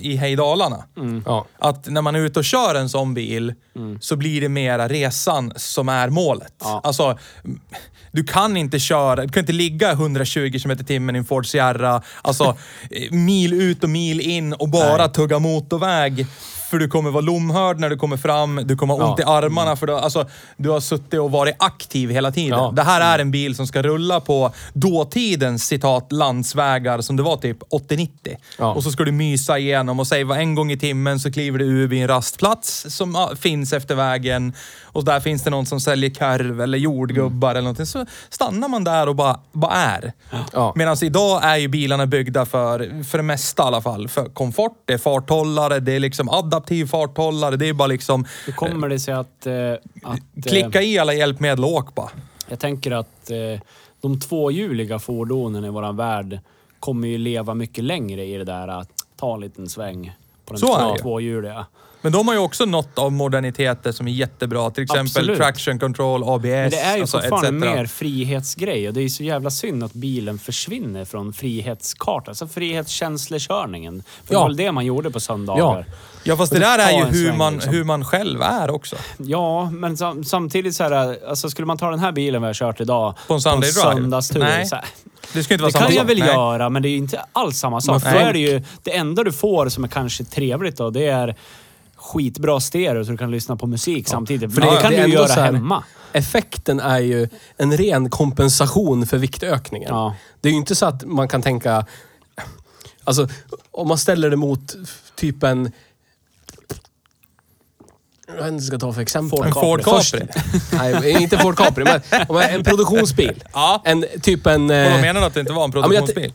i Hejdallarna. Ja. Att när man är ute och kör en sån bil så blir det mera resan som är målet. Ja. Alltså, du kan inte köra, du kan inte ligga 120 km i timmen i en Ford Sierra, alltså eh, mil ut och mil in och bara Nej. tugga motorväg. För du kommer vara lomhörd när du kommer fram, du kommer ha ont Ja. i armarna för du, alltså, du har suttit och varit aktiv hela tiden. Ja. Det här är en bil som ska rulla på dåtidens citat landsvägar som det var typ 80-90. Ja. Och så ska du mysa igenom och säga en gång i timmen så kliver du ur vid en rastplats som finns efter vägen och där finns det någon som säljer korv eller jordgubbar eller någonting. Så stannar man där och bara, bara är. Ja. Medan idag är ju bilarna byggda för, för det mesta i alla fall, för komfort, det är farthållare, det är liksom adaptiv farthållare, det är bara liksom hur kommer det sig att... Eh, att eh, klicka i alla hjälpmedel och åk bara. Jag tänker att eh, de tvåhjuliga fordonen i våran värld kommer ju leva mycket längre i det där att ta en liten sväng på den tvåhjuliga. Men de har ju också nått av moderniteter som är jättebra. Till exempel Absolut. traction control, ABS, Men det är ju alltså, fortfarande mer frihetsgrej och det är så jävla synd att bilen försvinner från frihetskartan. Alltså frihetskänslekörningen. För Ja. det var väl det man gjorde på söndagar. Ja, fast det där är ju en hur sväng, man, liksom. hur man själv är också. Ja, men sam samtidigt så här, alltså skulle man ta den här bilen vi har kört idag På en Sunday drive? söndagstur. Nej. Så här, Det ska inte vara det samma kan jag sak. väl Nej. göra, men det är ju inte alls samma sak. Då är det ju, det enda du får som är kanske trevligt då, det är skitbra stereo så du kan lyssna på musik samtidigt. För Ja, det ja. kan Det du göra här- hemma. Effekten är ju en ren kompensation för viktökningen. Ja. Det är ju inte så att man kan tänka... Alltså, om man ställer det mot typ en... Jag vet inte vad jag ska ta för exempel. Ford En Ford Först- Capri. Nej, inte Ford Capri, men om en produktionsbil. Ja. En, typ en... Och eh, vad menar du att det inte var en produktionsbil?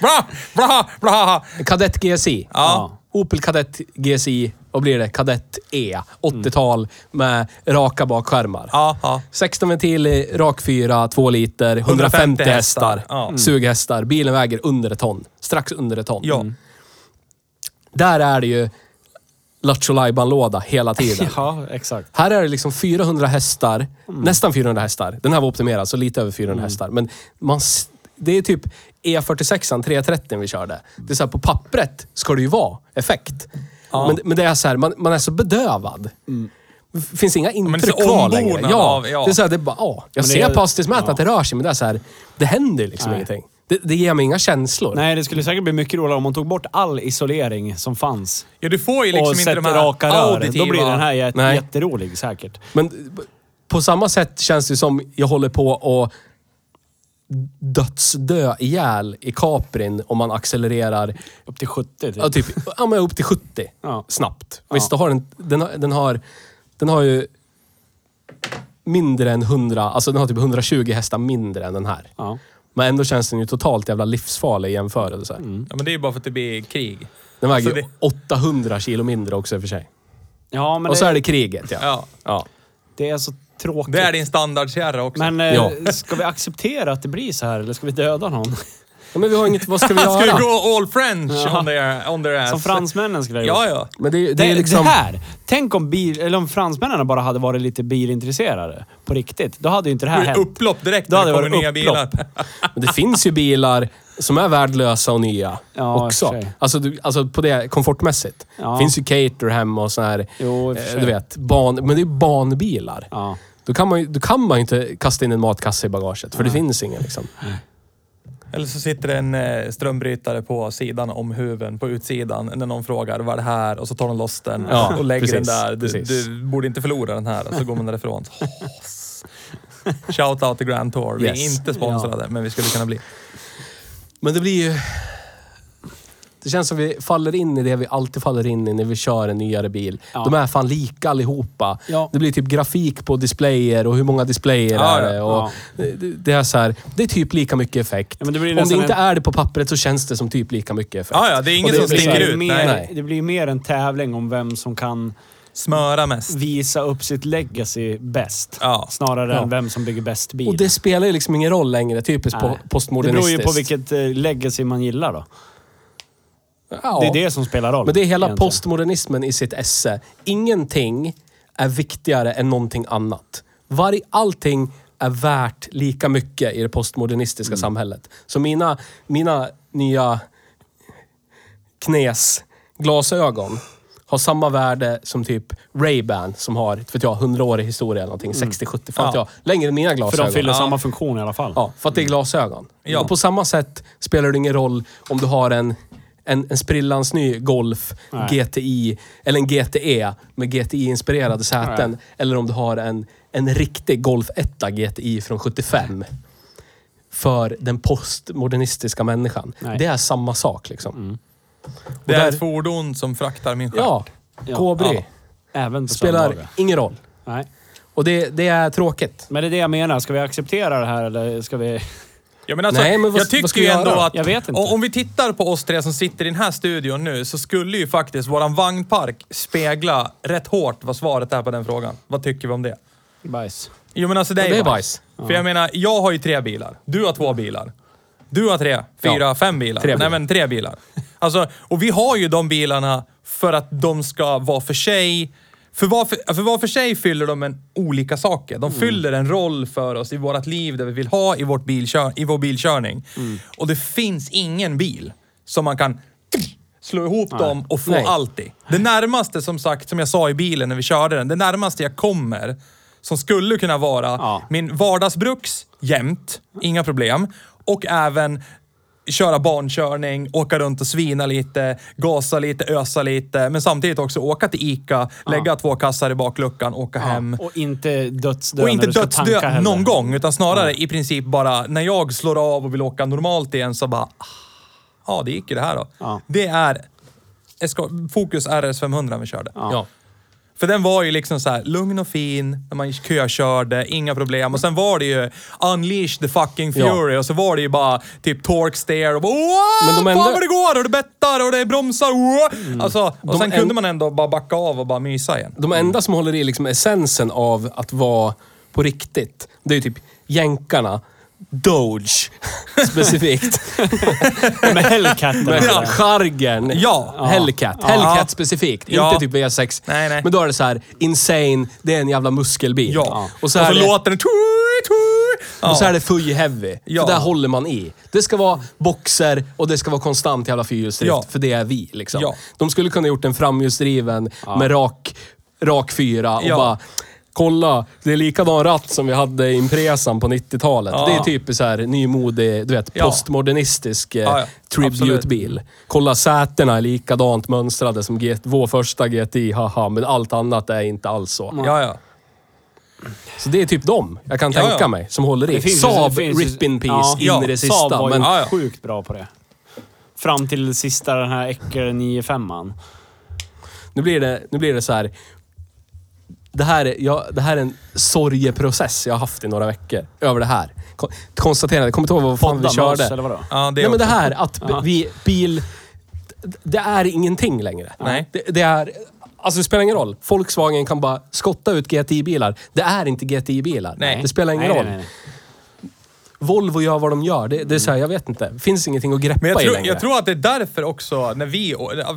bra! Bra! Bra! Kadett GSI. Ja. Opel Kadett GSI. Vad blir det? Kadett E. 80-tal med raka bakskärmar. Ja, ja. 16 ventil rak 4, 2 liter, 150 hästar. Ja. Mm. Sughästar. Bilen väger under ett ton. Strax under ett ton. Ja. Där är det ju Lattjo låda hela tiden. Ja, exakt. Här är det liksom 400 hästar, nästan 400 hästar. Den här var optimerad, så lite över 400 hästar. Men man, det är typ E46 330 vi körde. Det är så här, på pappret ska det ju vara effekt. Men, men det är så här, man, man är så bedövad. Det finns inga intryck kvar längre. Ja, av- ja. Det är så här, det är bara, ja. Jag Men det ser är- på hastighetsmätaren ja. att det rör sig, men det är så här, det händer liksom Nej. ingenting. Det, det ger mig inga känslor. Nej, det skulle säkert bli mycket roligare om man tog bort all isolering som fanns. Ja, du får ju liksom och inte de här raka rör. auditiva... Då blir den här jät- Nej. jätterolig säkert. Men på samma sätt känns det som jag håller på att dödsdö ihjäl i Caprin om man accelererar Upp till 70 typ. ja, typ, ja, men upp till 70 Ja. snabbt. Ja. Visst, har den, den, har, den, har, den har ju mindre än 100, alltså den har typ 120 hästar mindre än den här. Ja. Men ändå känns den ju totalt jävla livsfarlig i jämförelse. Ja, men det är ju bara för att det blir krig. Den väger Så ju det- 800 kilo mindre också i och för sig. ja, men Och så det, är det kriget ja. Ja. ja. det är så tråkigt. Det är din standardkärra också. Men eh, Ja. ska vi acceptera att det blir så här eller ska vi döda någon? Ja men vi har inget, vad ska vi Ska vi göra? gå all French Ja. on their, on their ass? Som fransmännen skulle ha gjort. Ja, ja. Men det, det, Det, är liksom... det här! Tänk om, bil, eller om fransmännen bara hade varit lite bilintresserade. På riktigt. Då hade ju inte det här Det hänt. Upplopp direkt Då när det hade det kommer varit nya bilar. Men det finns ju bilar som är värdelösa och nya Ja, också. Alltså, du, alltså på det komfortmässigt. Ja. Det finns ju Caterham och sån här, Jo, eh, du vet, ban, men det är banbilar. Ja. Då kan, man, ju- då kan man ju inte kasta in en matkasse i bagaget, för det finns ingen liksom. Eller så sitter det en eh, strömbrytare på sidan om huven, på utsidan, när någon frågar vad är det här? Och så tar de loss den Ja, och lägger precis, den där. Du, du borde inte förlora den här. Och så går man därifrån. Shout out till Grand Tour. Vi är Yes. inte sponsrade, men vi skulle kunna bli. Men det blir ju... Det känns som vi faller in i det vi alltid faller in i när vi kör en nyare bil. Ja. De är fan lika allihopa. Ja. Det blir typ grafik på displayer och hur många displayer Ja, är det. Och Ja. det, det är så här, det är typ lika mycket effekt. Ja, men det blir Om det inte en- är det på pappret så känns det som typ lika mycket effekt. Ja, ja, det är det som blir sticker ut. Mer, Nej. Det blir mer en tävling om vem som kan Smöra mest. visa upp sitt legacy bäst. Ja. Snarare Ja. än vem som bygger bäst bil. Och det spelar ju liksom ingen roll längre. Typiskt Nej. po- det postmodernistiskt. beror ju på vilket eh, legacy man gillar då. Ja. Det är det som spelar roll. Men det är hela egentligen. postmodernismen i sitt esse. Ingenting är viktigare än någonting annat. Varje, allting är värt lika mycket i det postmodernistiska Mm. samhället. Så mina, mina nya knäs glasögon har samma värde som typ Ray-Ban som har, vet jag, 100 år i historia eller någonting. 60-70, fan vet Ja. jag. Längre än mina För glasögon. de fyller samma funktion i alla fall. Ja, för att det är glasögon. Ja. Och på samma sätt spelar det ingen roll om du har en, en, en sprillans ny Golf Nej. GTI eller en GTE med GTI-inspirerade säten. Nej. Eller om du har en, en riktig Golf 1 GTI från 75. För den postmodernistiska människan. Nej. Det är samma sak liksom. Det är där- ett fordon som fraktar min stjärt. Ja. Kobry. Ja. Även på Spelar söndagar. ingen roll. Nej. Och det, det är tråkigt. Men det är det jag menar. Ska vi acceptera det här eller ska vi... Ja, men alltså, Nej, men vad- jag tycker ju ändå göra? att... Jag vet inte. Om om vi tittar på oss tre som sitter i den här studion nu så skulle ju faktiskt våran vagnpark spegla rätt hårt vad svaret är på den frågan. Vad tycker vi om det? Bajs. Jo men alltså det är, Ja, det är bajs. För jag menar, jag har ju tre bilar. Du har två bilar. Du har tre, fyra, Ja. fem bilar. Tre Nej bilar. men tre bilar. Alltså, och vi har ju de bilarna för att de ska vara för sig... För var för, för var för sig fyller de en olika saker. De fyller en roll för oss i vårt liv, där vi vill ha i, vårt bilkör, i vår bilkörning. Och det finns ingen bil som man kan slå ihop dem och få Nej. allt i. Det närmaste, som sagt, som jag sa i bilen när vi körde den, det närmaste jag kommer som skulle kunna vara Ja. min vardagsbruks jämt, inga problem. Och även köra barnkörning, åka runt och svina lite, gasa lite, ösa lite. Men samtidigt också åka till ICA, lägga två kassar i bakluckan, åka hem. Och inte dödsdö Och inte dödsdö heller. någon gång, utan snarare i princip bara när jag slår av och vill åka normalt igen så bara... ah, Ja, det gick ju det här då. Ja. Det är SK, Focus RS 500 vi körde. Ja. För den var ju liksom så här lugn och fin, när man kökörde, inga problem. Och sen var det ju unleash the fucking fury och så var det ju bara typ torque steer och bara Åh, Men de fan ändå- vad det går! Och det bettar och det bromsar. Åh! Alltså, och De sen en- kunde man ändå bara backa av och bara mysa igen. De enda som håller i liksom essensen av att vara på riktigt, det är ju typ jänkarna. Doge. Specifikt. Med Hellcatten. Med Ja. chargern. Ja. Hellcat. Ja. Hellcat specifikt. Ja. Inte typ V6. Nej, nej. Men då är det så här, insane, det är en jävla muskelbil. Ja. Och så, är det, låter den... Och så är det full heavy. Ja. För där håller man i. Det ska vara boxer och det ska vara konstant jävla fyrhjulsdrift. Ja. För det är vi liksom. Ja. De skulle kunna gjort en framhjulsdriven med rak, rak fyra och Ja. bara Kolla, det är likadan ratt som vi hade i Impresan på 90-talet. Ja. Det är typ så här nymodig, du vet, Ja. postmodernistisk eh, Ja, ja. tribute-bil. Kolla, sätena är likadant mönstrade som G- vår första GTI, haha. Men allt annat är inte alls så. Ja, ja. Så det är typ dem jag kan tänka ja. mig, som håller i. Saab, rip in peace, ja, in i det Saab sista. var ju Men, Ja, ja. sjukt bra på det. Fram till sista den här Ecker 95an. nu, blir det, nu blir det så här. Det här, är, jag, det här är en sorgeprocess jag har haft i några veckor över det här. Kon- Konstaterade, jag kommer inte ihåg vad fan vi körde. eller vadå? ja det Nej men det också. här att b- vi, bil... Det är ingenting längre. Nej. Det, det är... Alltså det spelar ingen roll. Volkswagen kan bara skotta ut GTI-bilar. Det är inte GTI-bilar. Nej. Det spelar ingen Nej, roll. nej, nej. Volvo gör vad de gör. Det, det är så här, jag vet inte. Det finns ingenting att greppa Men jag i tror, längre. jag tror att det är därför också, när vi,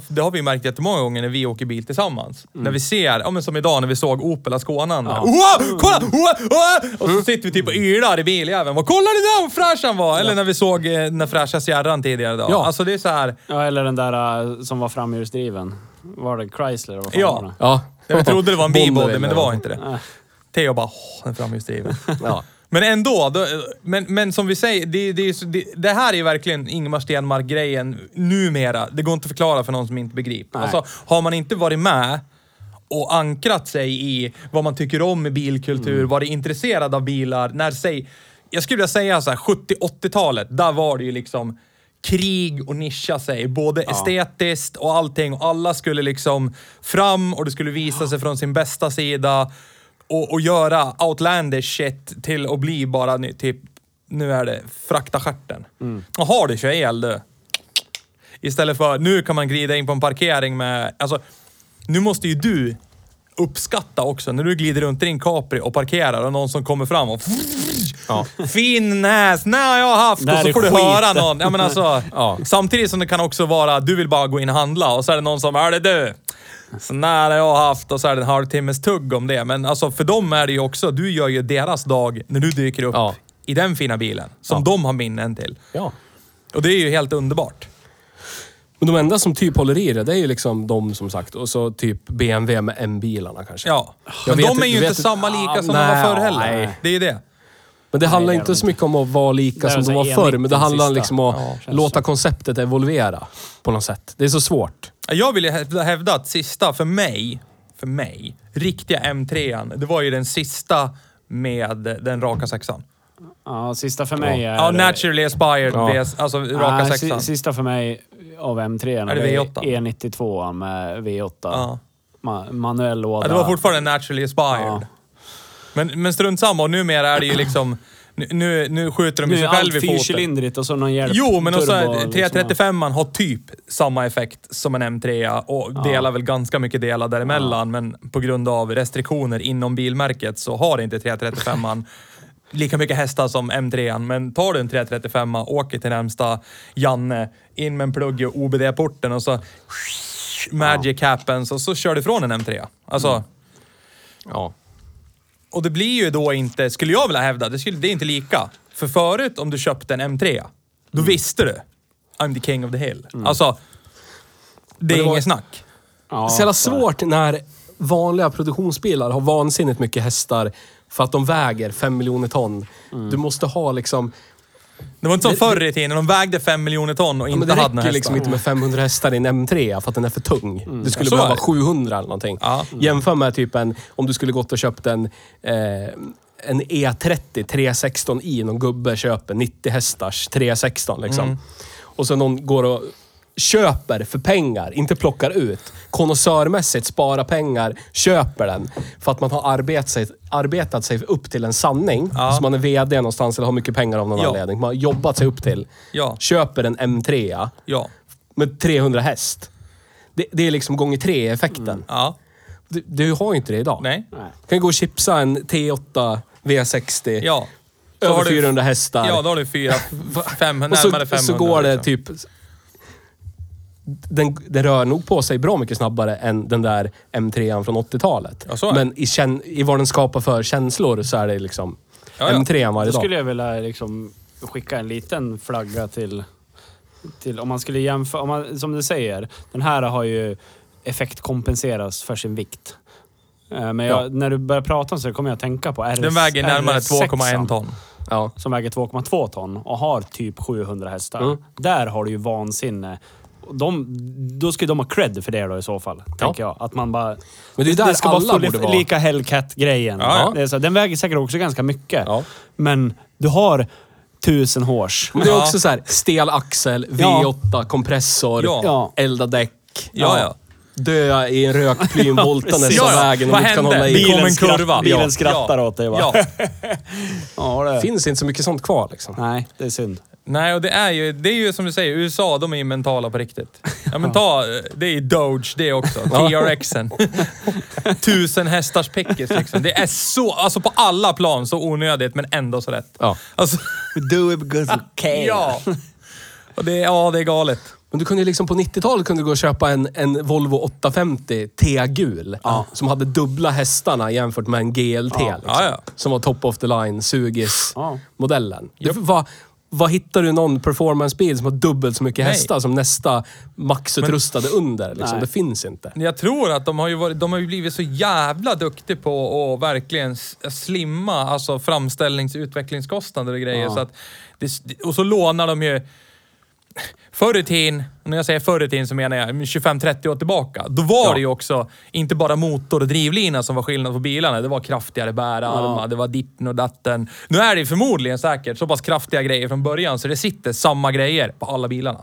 det har vi märkt jättemånga gånger när vi åker bil tillsammans. Mm. När vi ser, ja men som idag när vi såg Opel Asconan. Wow, kolla! Wow, wow! Och Mm. så sitter vi typ och ylar i biljäveln. Vad Kolla det där vad fräsch han var! Eller när vi såg eh, den fräscha Sierran tidigare idag. Ja. Alltså det är så här. Ja, eller den där uh, som var framhjulsdriven. Var det Chrysler? eller Vad fan Ja. var det? Ja. Jag trodde det var en bibody, men det var ja. inte det. Theo bara, åh, den är framhjulsdriven. Ja. Men ändå, då, men, men som vi säger, det, det, det, det här är ju verkligen Ingmar Stenmark-grejen numera. Det går inte att förklara för någon som inte begriper. Alltså, har man inte varit med och ankrat sig i vad man tycker om i bilkultur, varit intresserad av bilar, när säg... Jag skulle vilja säga så här, 70-80-talet, där var det ju liksom krig och nischa sig, både estetiskt och allting. Och alla skulle liksom fram och det skulle visa sig från sin bästa sida och, och göra outlandish shit till att bli bara ny- typ, nu är det frakta stjärten. Och har du kör el du. Istället för, nu kan man glida in på en parkering med, alltså, nu måste ju du uppskatta också när du glider runt i din Capri och parkerar och någon som kommer fram och Fin näs, nej har jag haft. Där och så är får du skit. höra någon. Ja, men alltså. Samtidigt som det kan också vara, du vill bara gå in och handla och så är det någon som, är det du? Så när har jag haft och så är det en halvtimmes tugg om det. Men alltså för dem är det ju också, du gör ju deras dag när du dyker upp Ja. i den fina bilen. Som de har minnen till. ja. Och det är ju helt underbart. Men de enda som typ håller i det, det är ju liksom de som sagt. Och så typ BMW med M-bilarna kanske. Ja. Jag Men de är ju inte samma lika Ah, som de nej, var förr heller. nej. Det är ju det. Men det handlar det inte så mycket om att vara lika som de var förr, men det handlar sista. liksom om att Ja, låta så. konceptet evolvera på något sätt. Det är så svårt. Jag vill ju hävda- att sista, för mig, för mig, riktiga M3an, det var ju den sista med den raka sexan. Ja, sista för mig är... Ja, naturally aspired, Ja. VS, alltså raka Nej, sexan. si- Sista för mig av M3 Är det V8? E92 med V8. Ja. Ma manuell låda. Ja, det var fortfarande naturally aspired. Ja. Men, men strunt samma, och numera är det ju liksom... Nu, nu, nu skjuter de Nu är sig allt själv i foten. fyrcylindrigt och så någon hjälp. Jo, men också turbo, liksom. 335 har typ samma effekt som en M3 och delar väl ganska mycket delar däremellan. Men på grund av restriktioner inom bilmärket så har inte 335 lika mycket hästar som M3. Men tar du en 335 åker till närmsta Janne, in med en plugg i OBD-porten och så Magic happens och så kör du ifrån en M3. Alltså, Ja. Och det blir ju då inte, skulle jag vilja hävda, det, skulle, det är inte lika. För förut om du köpte en M3, då visste du. I'm the king of the hill. Alltså, det är det var- inget snack. Ja, så jävla svårt när vanliga produktionsbilar har vansinnigt mycket hästar för att de väger fem miljoner ton. Mm. Du måste ha liksom... Det var inte som Det- förr i tiden, de vägde fem miljoner ton och Ja, inte det hade några räcker hästar. liksom inte med 500 hästar i en M3 för att den är för tung. Du skulle så behöva är det. 700 eller någonting. Ja. Jämför med typ en, om du skulle gått och köpt en, eh, en E30 316i. Någon gubbe köper 90 hästars 316 liksom. Mm. Och så någon går och köper för pengar, inte plockar ut. Konnässörmässigt sparar pengar, köper den. För att man har arbetat sig, arbetat sig upp till en sanning. Ja. Så man är VD någonstans eller har mycket pengar av någon Ja. anledning. Man har jobbat sig upp till. Ja. Köper en M3 Ja. med 300 häst. Det, det är liksom gånger tre effekten. Ja. Du, du har ju inte det idag. Nej. Nej. Du kan gå och chipsa en T8 V60. Ja. Så över du- 400 hästar. Ja, då har du fyra, fem, och så, närmare 500. så går det liksom. typ... Den, den rör nog på sig bra mycket snabbare än den där M3 från 80-talet. Ja, så är det. Men i, kän, i vad den skapar för känslor så är det liksom Ja, ja. M3 varje Då dag. skulle jag vilja liksom skicka en liten flagga till... till om man skulle jämföra, om man, som du säger, den här har ju effektkompenseras för sin vikt. Eh, Men jag, när du börjar prata om så kommer jag att tänka på RS, Den väger närmare RS6, 2,1 ton. Ja. Som väger 2,2 ton och har typ 700 hästar. Mm. Där har du ju vansinne. De, då skulle de ha cred för det då i så fall, tänker jag. Att man bara... Men det är där ska alla vara borde vara. lika Hellcat-grejen. Ja, Det är så, den väger säkert också ganska mycket. Ja. Men du har tusen hårs. Men det är Ja. också så här, stel axel, V8, kompressor, Ja. Ja. elda däck. Ja, ja. Dö i en rökplyn voltandes av Ja, ja. vägen och inte kan hålla i. Bil- kom en skratt- kurva. bilen Ja. skrattar Ja. åt dig va? Ja. ja det. Det finns inte så mycket sånt kvar liksom. Nej, det är synd. Nej, och det är ju, det är ju som du säger, USA de är ju mentala på riktigt. Ja men ta, det är Doge det också. TRXen. Tusen hästars pickis liksom. Det är så, alltså på alla plan så onödigt men ändå så rätt. Ja. Alltså, Do it because you can. ja. Och det, ja, det är galet. Men du kunde ju liksom på 90-talet kunde du gå och köpa en, en Volvo 850 T-gul. Som hade dubbla hästarna jämfört med en GLT. Ja. Liksom, Ja, ja. Som var top of the line, Ja. sugis-modellen. Det var, vad hittar du någon performancebil som har dubbelt så mycket Nej. hästar som nästa maxutrustade under? Liksom? Nej. Det finns inte. Jag tror att de har ju, varit, de har ju blivit så jävla duktiga på att verkligen slimma alltså framställnings och utvecklingskostnader och grejer. Ja. Så att det, och så lånar de ju... Förr i tiden, när jag säger förr i tiden så menar jag 25-30 år tillbaka. Då var Ja. det ju också inte bara motor och drivlina som var skillnad på bilarna. Det var kraftigare bärarmar, Ja. det var ditten och datten. Nu är det ju förmodligen säkert så pass kraftiga grejer från början så det sitter samma grejer på alla bilarna.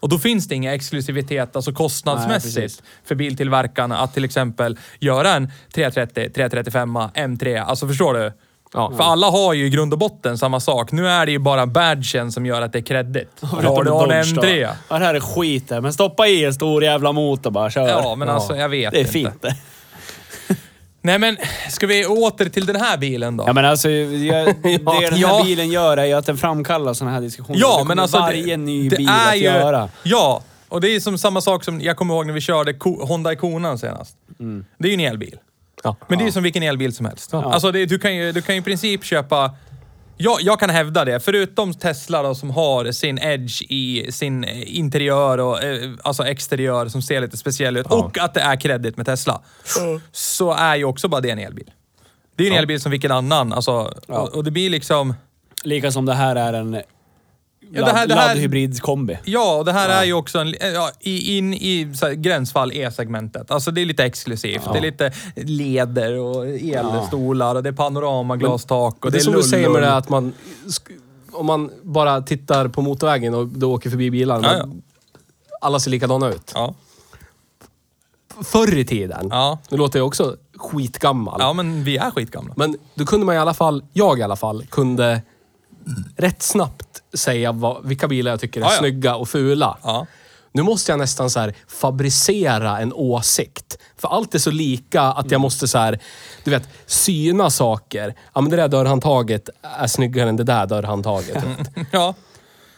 Och då finns det ingen exklusivitet, alltså Nej, kostnadsmässigt, precis. för biltillverkarna att till exempel göra en 330, 335, M3. Alltså förstår du? Ja. För alla har ju i grund och botten samma sak. Nu är det ju bara badgen som gör att det är kreddigt. Har du en Dodge då? M3? Ja, det här är skit det. Men stoppa i en stor jävla motor bara, kör. Ja, men alltså jag vet Det är inte. fint det. Nej men, ska vi åter till den här bilen då? Ja men alltså, jag, det den här Ja. bilen gör är ju att den framkallar såna här diskussioner. Ja, Det men alltså... varje ny det bil är att ju, göra. Ja, och det är som samma sak som jag kommer ihåg när vi körde Honda Ikonan senast. Det är ju en elbil. Ja. Men det är ju som vilken elbil som helst. Alltså det, du, kan ju, du kan ju i princip köpa... Jag, jag kan hävda det, förutom Tesla då, som har sin edge i sin eh, interiör och eh, alltså exteriör som ser lite speciell ut och att det är kreddigt med Tesla. Så är ju också bara det en elbil. Det är ju en elbil som vilken annan. Alltså, och, och det blir liksom... Lika som det här är en Ja, det här- det här- laddhybrid-kombi. Ja, och det här är ju också en, ja, in i så här, gränsfall E-segmentet. Alltså det är lite exklusivt. Det är lite leder och elstolar och det är panoramaglastak och det är som lull du säger med det att man... Om man bara tittar på motorvägen och du åker förbi bilar. Ja, ja. Alla ser likadana ut. Ja. Förr i tiden, Ja. nu låter jag också skitgammal. ja, men vi är skitgamla. Men då kunde man i alla fall, jag i alla fall, kunde rätt snabbt säga vad, vilka bilar jag tycker är Ja, snygga och fula. Ja. Nu måste jag nästan så här fabricera en åsikt. För allt är så lika att jag måste så här, du vet, syna saker. Ja, men det där dörrhandtaget är snyggare än det där dörrhandtaget. Ja.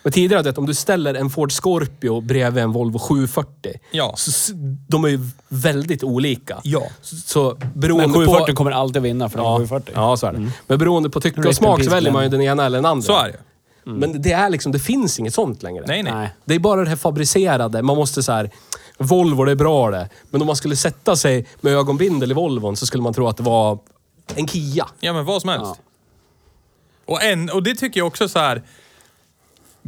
Men tidigare, vet, om du ställer en Ford Scorpio bredvid en Volvo 740. Ja. Så, s- de är ju väldigt olika. Ja. Så, så beroende Men 740 på... kommer alltid vinna för Ja, ja. 740. ja, så är det. Men beroende på tycke Rest och in smak så peace, väljer man ju den ena eller den andra. Så är det ju. Men det är liksom, det finns inget sånt längre. Nej, nej. Nej. Det är bara det här fabricerade. Man måste så här. Volvo, det är bra det. Men om man skulle sätta sig med ögonbindel i Volvon så skulle man tro att det var en Kia. Ja, men vad som helst. Och, en, och det tycker jag också så här.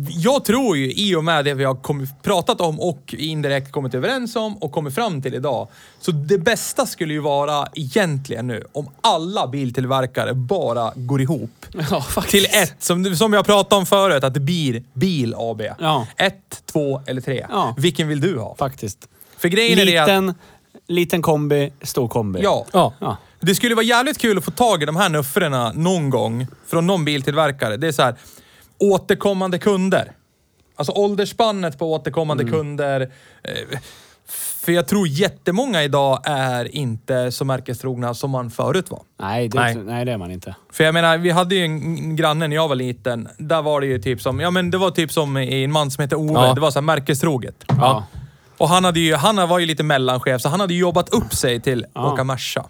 Jag tror ju i och med det vi har kommit, pratat om och indirekt kommit överens om och kommit fram till idag. Så det bästa skulle ju vara egentligen nu om alla biltillverkare bara går ihop. Ja. Till ett, som, som jag pratade om förut, att det blir Bil AB. Ja. Ett, två eller tre. Ja. Vilken vill du ha? Faktiskt. För grejen är det att... Liten, liten kombi, stor kombi. Ja. Ja. ja. Det skulle vara jävligt kul att få tag i de här nuffrorna någon gång från någon biltillverkare. Det är så här, återkommande kunder. Alltså åldersspannet på återkommande kunder. Eh, För jag tror jättemånga idag är inte så märkestrogna som man förut var. Nej, det, Nej. nej. det är man inte. För jag menar, vi hade ju en granne när jag var liten. Där var det ju typ som, ja men det var typ som i en man som heter Ove. Ja. Det var så här märkestroget. Ja. Och han, hade ju, han var ju lite mellanchef, så han hade jobbat upp sig till Ja. åka Merca.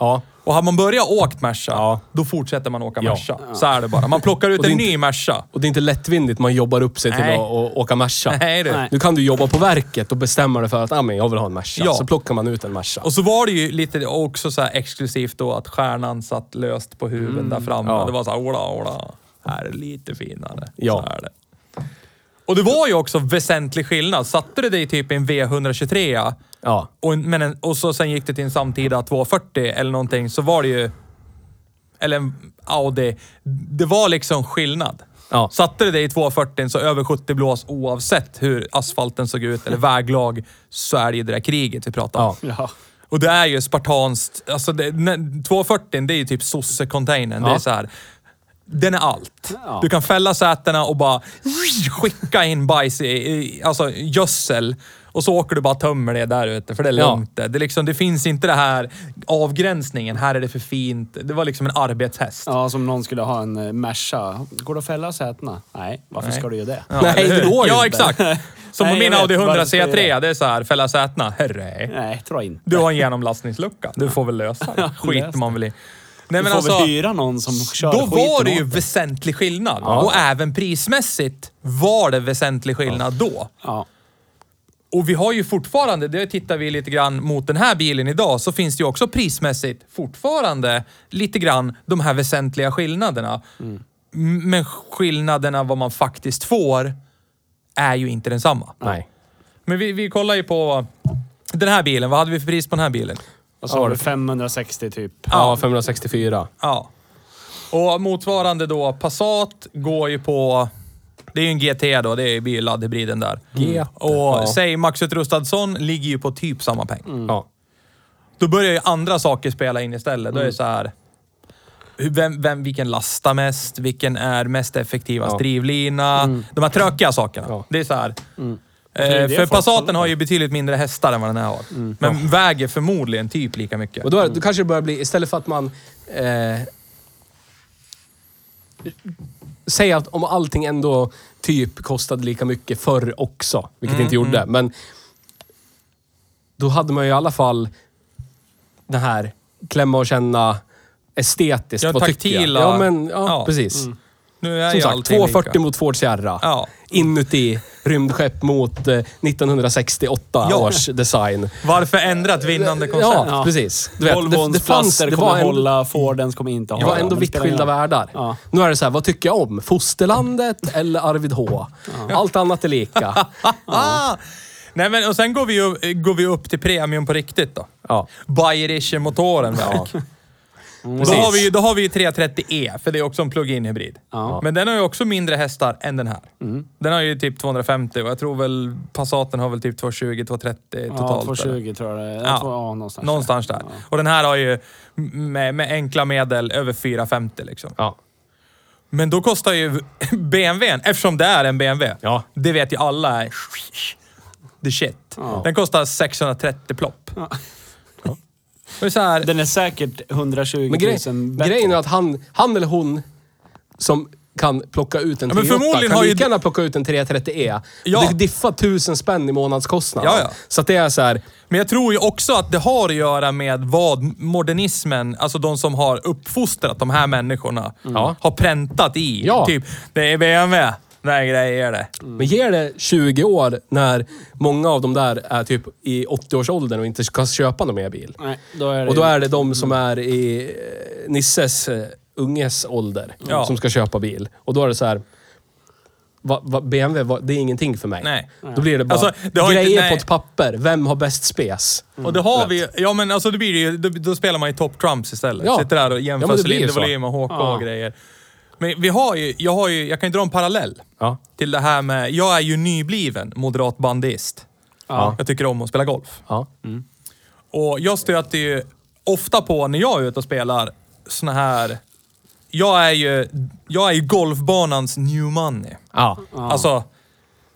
Ja. Och har man börjat åkt Merca, Ja. då fortsätter man åka Ja. Merca. Så är det bara. Man plockar ut en inte- ny Merca. Och det är inte lättvindigt man jobbar upp sig till Nej. att, att åka Merca. Nej du. Nej. Nu kan du jobba på verket och bestämma dig för att ah, men jag vill ha en Merca. Ja. Så plockar man ut en Merca. Och så var det ju lite också så exklusivt då att stjärnan satt löst på huven där framme. Ja. Det var så här, ola, ola. Här är lite finare. Ja. Så är det. Och det var ju också väsentlig skillnad. Satte du dig typ i en V123 Ja. och, en, men en, och så sen gick det till en samtida 240 eller någonting så var det ju... Eller en Audi. Det var liksom skillnad. Ja. Satte du dig i 240 så över 70 blås oavsett hur asfalten såg ut eller väglag så är det ju det där kriget vi pratar om. Ja. Ja. Och det är ju spartanskt. Alltså det, ne- 240 det är ju typ sosse-containern. Det Ja. är så här. Den är allt. Ja. Du kan fälla sätena och bara skicka in bajs i, i alltså gödsel. Och så åker du bara tömmer det där ute, för det är Ja. lugnt. Det, det, liksom, det finns inte det här avgränsningen. Här är det för fint. Det var liksom en arbetshäst. ja, som någon skulle ha en eh, Merca. Går det att fälla sätena? Nej, varför Nej. ska du göra det? Ja, Nej, det går ju Ja, inte. exakt. Som på Nej, min jag Audi vet. 100 Varför ska jag C3. göra Det är så här, fälla sätena. Herre. Nej, tror inte. Du har en genomlastningslucka. Du får väl lösa det. Lös man väl i. Nej, Du men får alltså, väl hyra någon som kör då var det ju åt väsentlig skillnad. Och även prismässigt var det väsentlig skillnad då. Ja. Och vi har ju fortfarande, det tittar vi lite grann mot den här bilen idag, så finns det ju också prismässigt fortfarande lite grann de här väsentliga skillnaderna. Mm. Men skillnaderna vad man faktiskt får är ju inte densamma. Nej. Men vi, vi kollar ju på den här bilen. Vad hade vi för pris på den här bilen? Vad sa du? 560 typ? Ja, 564. Ja. Och motsvarande då, Passat går ju på... Det är ju en GT då, det blir ju laddhybriden där. GT, Och ja. säg maxutrustad sån ligger ju på typ samma peng. Ja. Då börjar ju andra saker spela in istället. Då är det så här... Vem, vem, vilken lastar mest? Vilken är mest effektivast Ja. drivlina? De här tråkiga sakerna. Ja. Det är så här. det är Eh, det för Passaten har ju betydligt mindre hästar än vad den här har. Men väger förmodligen typ lika mycket. Och då, är, då kanske det börjar bli, istället för att man... Eh, säg att om allting ändå typ kostade lika mycket förr också, vilket det inte gjorde, men då hade man ju i alla fall den här klämma och känna estetiskt. Ja, vad tycker jag? taktila. Ja, men, ja, Ja. precis. Nu är Som sagt, allting 240 lika. mot Ford Sierra. Ja. Inuti rymdskepp mot eh, 1968 Ja. års design. Varför ändra ett vinnande koncept? Ja, Ja. precis. Du vet, Volvons plaster det kommer var en- hålla, Fordens kommer inte hålla. Det var ändå vitt skilda världar. Ja. Nu är det så här, vad tycker jag om? Fosterlandet eller Arvid H? Allt annat är lika. Nej men och sen går vi, går vi upp till premium på riktigt då. Ja. Bayerische-motoren verk. Då har, vi ju, då har vi ju 330E, för det är också en plug-in hybrid. Ja. Men den har ju också mindre hästar än den här. Den har ju typ 250 och jag tror väl Passaten har väl typ 220, 230 Ja, totalt. 220 tror jag det är. Ja. Ja. Två, ja, någonstans. Någonstans där. Och den här har ju med, med enkla medel över 450 liksom. Ja. Men då kostar ju BMWn, eftersom det är en BMW, Ja. det vet ju alla är the shit. Ja. Den kostar 630 plopp. Är så här, Den är säkert 120 Men grej, 000 bättre. grejen är att han, han eller hon som kan plocka ut en Ja, men 38 förmodligen kan har ju- lika gärna plocka ut en 330E. Ja. Det diffar tusen spänn i månadskostnad. Ja, ja. Så att det är så här, Men jag tror ju också att det har att göra med vad modernismen, alltså de som har uppfostrat de här människorna, har präntat i. Ja. Typ, det är BMW. Det är grejer det. Men ger det 20 år när många av de där är typ i 80-årsåldern och inte ska köpa någon mer bil. Nej, då är det... Och då är det de som är i eh, Nisses eh, unges ålder Ja. som ska köpa bil. Och då är det så här. Va, va, BMW, va, det är ingenting för mig. Nej. Då blir det bara Alltså, det har grejer inte- nej. på ett papper. Vem har bäst spes? Och det har vi Ja men alltså då blir det ju, då, då spelar man ju Top Trumps istället. Ja. Sitter där och Ja, jämför men det blir ju så. cylindervolym och HK Ja. och grejer. Men vi har ju, jag har ju, jag kan ju dra en parallell Ja. till det här med, jag är ju nybliven moderat bandist. Ja. Jag tycker om att spela golf. Ja. Och jag stöter ju ofta på, när jag är ute och spelar, såna här... Jag är ju, jag är ju golfbanans new money. Ja. Alltså,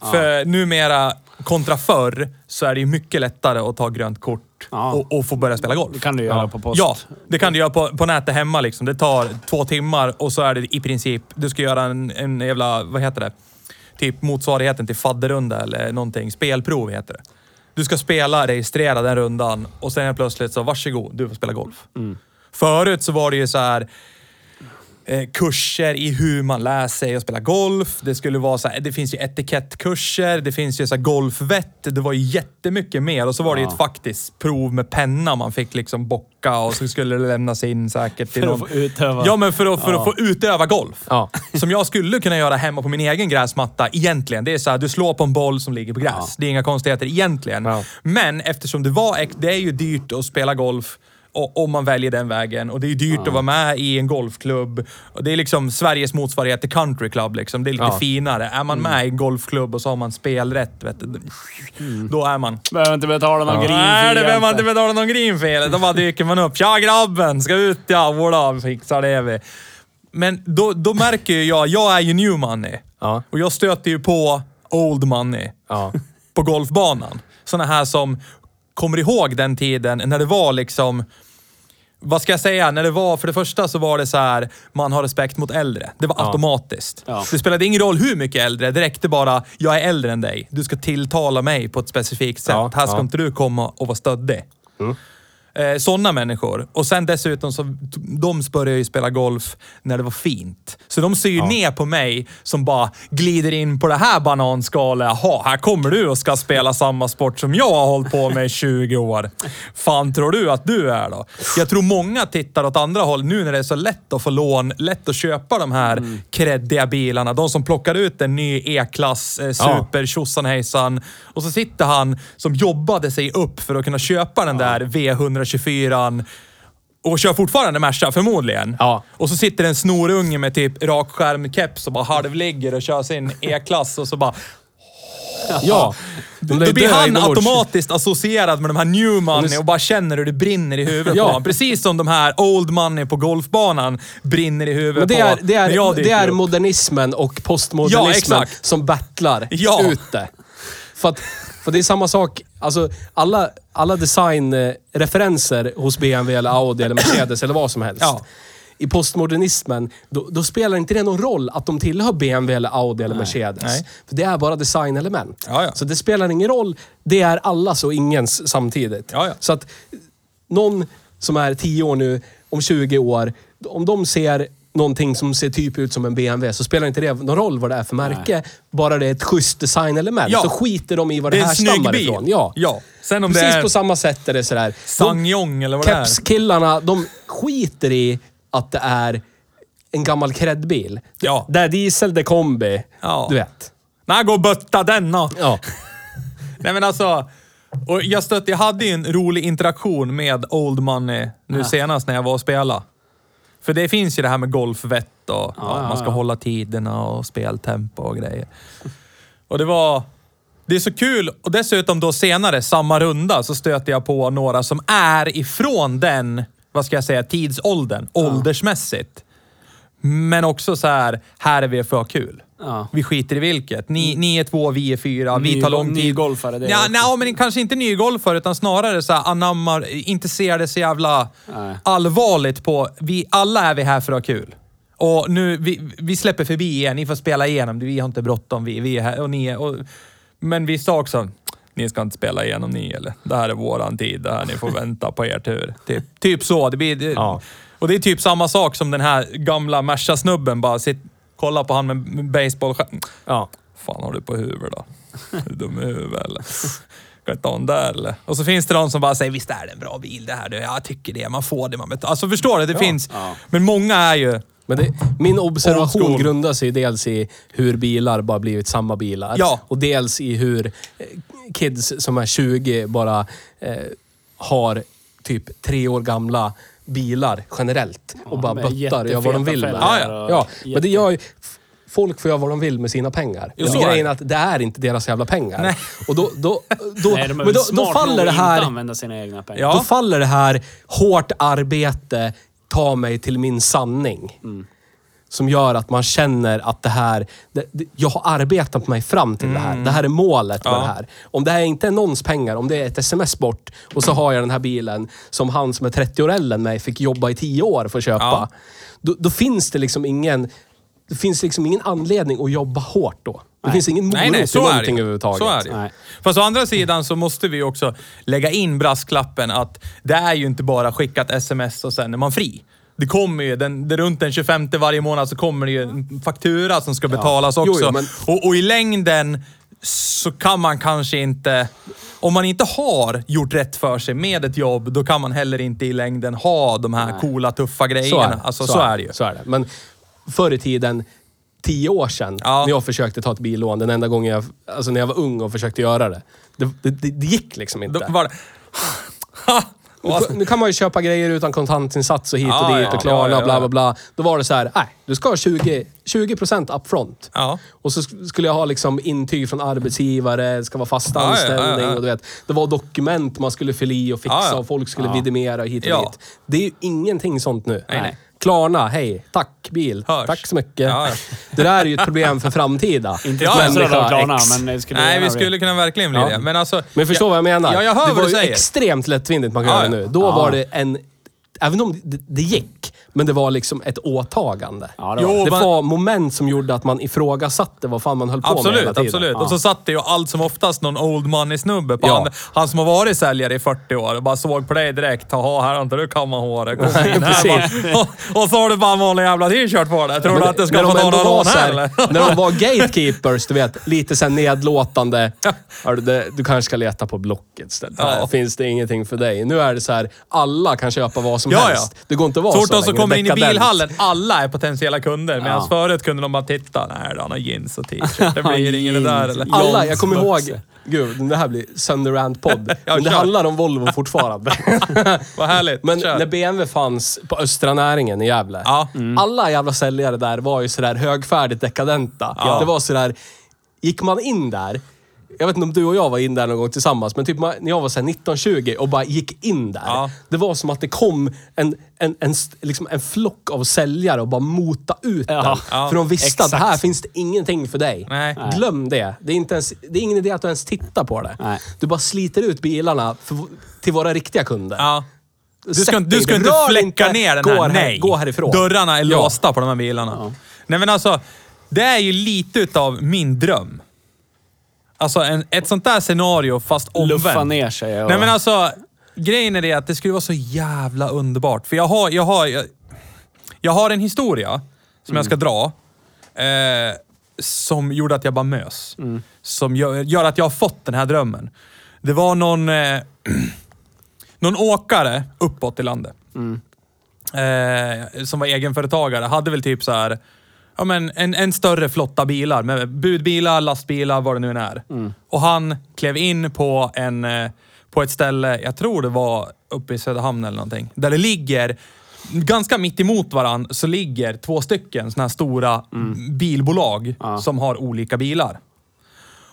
för numera Kontra förr så är det ju mycket lättare att ta grönt kort Ja. och, och få börja spela golf. Det kan du göra på post. Ja, det kan du göra på, på nätet hemma liksom. Det tar två timmar och så är det i princip, du ska göra en, en jävla, vad heter det? Typ motsvarigheten till fadderrunda eller någonting. Spelprov heter det. Du ska spela, registrera den rundan och sen plötsligt så varsågod, du får spela golf. Förut så var det ju så här eh, kurser i hur man lär sig att spela golf. Det skulle vara så här, det finns ju etikettkurser, det finns ju så här golfvett. Det var ju jättemycket mer och så var det ju ett faktiskt prov med penna man fick liksom bocka och så skulle det lämnas in säkert till För att få utöva. Ja, men för att, för att få utöva golf. Ja. Som jag skulle kunna göra hemma på min egen gräsmatta egentligen. Det är så här, du slår på en boll som ligger på gräs. Det är inga konstigheter egentligen. Ja. Men eftersom det var, det är ju dyrt att spela golf om man väljer den vägen. Och det är dyrt att vara med i en golfklubb. Och det är liksom Sveriges motsvarighet till country club. Liksom. Det är lite Ja. finare. Är man med i en golfklubb och så har man spelrätt, vet du, då är man... Behöver inte betala någon grin Nej, det behöver man inte betala någon grin för. Då bara dyker man upp. Tja grabben, ska ut ja. Jodå, fixar det vi. Men då, då märker ju jag, jag är ju new money. Ja. Och jag stöter ju på old money Ja. på golfbanan. Såna här som kommer ihåg den tiden när det var liksom... Vad ska jag säga? När det var, för det första så var det så här, man har respekt mot äldre. Det var automatiskt. Ja. Det spelade ingen roll hur mycket äldre, det räckte bara, jag är äldre än dig. Du ska tilltala mig på ett specifikt sätt. Ja, här ska ja. inte du komma och vara stöddig. Eh, Sådana människor. Och sen dessutom så, de började ju spela golf när det var fint. Så de ser ju ner på mig som bara glider in på det här bananskalet. Jaha, här kommer du och ska spela samma sport som jag har hållit på med i 20 år. Fan tror du att du är då? Jag tror många tittar åt andra håll nu när det är så lätt att få lån, lätt att köpa de här kreddiga bilarna. De som plockar ut en ny E-klass, eh, super, tjosan hejsan. Och så sitter han som jobbade sig upp för att kunna köpa den där V124 och kör fortfarande Merca förmodligen. Ja. Och så sitter en snorunge med typ rakskärmkeps och bara halvligger och kör sin E-klass och så bara... Ja. Då ju blir han automatiskt associerad med de här new money och bara känner hur det brinner i huvudet Ja. på honom. Precis som de här old money på golfbanan brinner i huvudet det är, på det, när jag är, det är upp. modernismen och Ja, postmodernismen exakt. som battlar Ja. ute. För, att, för det är samma sak, alltså alla, alla designreferenser hos BMW eller Audi eller Mercedes eller vad som helst. Ja. I postmodernismen, då, då spelar inte det någon roll att de tillhör BMW eller Audi eller Mercedes. Nej. För det är bara designelement. Ja, ja. Så det spelar ingen roll. Det är allas och ingens samtidigt. Så att någon som är 10 år nu, om 20 år, om de ser någonting som ser typ ut som en BMW så spelar inte det någon roll vad det är för märke. Bara det är ett schysst designelement. Ja. Så skiter de i vad Det det, härstammar ifrån. Ja. Ja. Sen om det Precis är på samma sätt är det sådär. Sangyong eller vad det är. Kepskillarna, de skiter i att det är en gammal kreddbil. Ja. Det är diesel, det är kombi. Ja. Du vet. Nej, gå och bötta denna. Ja. Nej men alltså. Och jag, stött, jag hade ju en rolig interaktion med Old Money nu senast när jag var och spelade. För det finns ju det här med golfvett och ja, man ska hålla tiderna och speltempo och grejer. Och det var... Det är så kul och dessutom då senare, samma runda, så stöter jag på några som är ifrån den, vad ska jag säga, tidsåldern, åldersmässigt. Men också så här, här är vi för kul. Ja. Vi skiter i vilket. Ni, ni är två, vi är fyra. Vi Ny- tar lång tid. nygolfare, det Ja, nej, men kanske inte nygolfare, utan snarare så här, anammar, inte ser det så jävla Nej. allvarligt på... Vi, alla är vi här för att ha kul. Och nu, vi, vi släpper förbi er. Ni får spela igenom. Vi har inte bråttom. Vi, vi är här och ni är... Och, men vi sa också, ni ska inte spela igenom ni eller? Det här är våran tid. Det här, ni får vänta på er tur. Typ, typ så. Det blir, det, Ja. Och det är typ samma sak som den här gamla Merca-snubben. Bara sitt, kolla på han med, med baseball Ja. fan har du på huvudet då? Är du dum i huvudet eller? Kan inte ha den där eller? Och så finns det de som bara säger, visst är det en bra bil det här? Du, Jag tycker det, man får det man betalar. Alltså förstår du? Det finns. Ja. Men många är ju... Men det, min observation grundar sig dels i hur bilar bara blivit samma bilar. Ja. Och dels i hur eh, kids som är 20 bara eh, har typ tre år gamla bilar generellt. och bara med böttar och gör vad de vill med. Ja, Ja, och men det gör ju... Folk får göra vad de vill med sina pengar. Jo, Men så är grejen är att det är inte deras jävla pengar. Nej. Och då... då, då, Nej, de är men då, då faller det att inte här... använda sina egna pengar. Ja. Då faller det här hårt arbete, ta mig till min sanning. Som gör att man känner att det här... Det, det, jag har arbetat mig fram till det här. Det här är målet med Ja. det här. Om det här inte är någons pengar, om det är ett sms bort och så har jag den här bilen som han som är 30 år äldre än mig fick jobba i 10 år för att köpa. Ja. Då, då finns det liksom ingen... Det finns liksom ingen anledning att jobba hårt då. Det finns ingen morot Nej, nej, så är någonting det. överhuvudtaget. Så är det. Nej. Fast å andra sidan så måste vi också lägga in brasklappen att det är ju inte bara skicka ett sms och sen är man fri. Det kommer ju, den, det runt den 25 varje månad så kommer det ju en faktura som ska betalas Jo, också. jo, men- och, och i längden så kan man kanske inte... Om man inte har gjort rätt för sig med ett jobb, då kan man heller inte i längden ha de här coola, tuffa grejerna. Så är, det. Alltså, så, är det ju. Så är det. Men förr i tiden, tio år sedan, Ja. när jag försökte ta ett billån, den enda gången jag, alltså när jag var ung och försökte göra det. Det, det, det, det gick liksom inte. Då var det... Nu, nu kan man ju köpa grejer utan kontantinsats och hit och Ja, dit och Klarna ja, ja, bla ja. bla bla. Då var det så här, nej, du ska ha 20, 20% upfront. Ja. Och så sk- skulle jag ha liksom intyg från arbetsgivare, det ska vara fast anställning och du vet. Det var dokument man skulle fylla i och fixa och folk skulle vidimera och hit och dit. Det är ju ingenting sånt nu. Nej, nej. Klarna, hej, tack bil. Hörs. Tack så mycket. Ja, ja. Det där är ju ett problem för framtida. Inte Ja, människa Klarna, men det skulle Nej, vi bli. skulle kunna verkligen bli Ja. det. Men alltså... Men förstå vad jag menar? Ja, jag hör det vad var du ju säger. extremt lättvindigt man kan Ja, göra ja. nu. Då Ja. var det en... Även om det, det gick, men det var liksom ett åtagande. Ja, det Jo, var det man- var moment som gjorde att man ifrågasatte vad fan man höll på med Absolut, hela tiden. absolut. Och så satt det ju allt som oftast någon old money-snubbe på Ja. han, han som har varit säljare i 40 år och bara såg på dig direkt. Jaha, här har inte du kammat håret. Kom Nej, in här precis. bara. och, och så har du bara en vanlig jävla t-shirt på dig. Tror Men du att du ska när få de ta ändå några var lån så här här- eller? När de var gatekeepers, du vet, lite så här nedlåtande. Hörru, det, du kanske ska leta på Blocket istället. Ja. Här finns det ingenting för dig. Nu är det så här, alla kan köpa vad som Ja, helst. ja. Det går inte att vara Så så fort de som kommer in i bilhallen, alla är potentiella kunder. Medan Ja. förut kunde de bara titta. Nej, han har jeans och t-shirt. Det blir ingen det där eller? Alla, jag kommer ihåg... Gud, det här blir Sunderland-podd. Ja, men det kör. handlar om Volvo fortfarande. Vad härligt. Men Kör. när BMW fanns på Östra Näringen i Gävle. Ja. Alla jävla säljare där var ju sådär högfärdigt dekadenta. Ja. Det var sådär... Gick man in där... Jag vet inte om du och jag var in där någon gång tillsammans, men typ när jag var såhär 19-20 och bara gick in där. Ja. Det var som att det kom en, en, en, liksom en flock av säljare och bara mota ut Ja. den. Ja. För de visste att Exakt. här finns det ingenting för dig. Nej. Glöm det. Det är, inte ens, det är ingen idé att du ens tittar på det. Nej. Du bara sliter ut bilarna för, till våra riktiga kunder. Ja. Du ska, Sätt du ska inte, fläcka inte, ner den här. här- Nej. gå härifrån. Dörrarna är Ja. låsta på de här bilarna. Nej men alltså, det är ju lite utav min dröm. Alltså en, ett sånt där scenario fast omvänt. Luffa ner sig och... Nej men alltså, grejen är det att det skulle vara så jävla underbart. För jag har, jag har, jag, jag har en historia som jag ska dra. Eh, som gjorde att jag bara mös. Som gör, gör att jag har fått den här drömmen. Det var någon, eh, någon åkare uppåt i landet. Eh, som var egenföretagare. Hade väl typ så här, ja men en, en större flotta bilar. Med budbilar, lastbilar, vad det nu än är. Och han klev in på, en, eh, på ett ställe, jag tror det var uppe i Söderhamn eller någonting. Där det ligger, ganska mitt emot varann, så ligger två stycken såna här stora bilbolag som har olika bilar.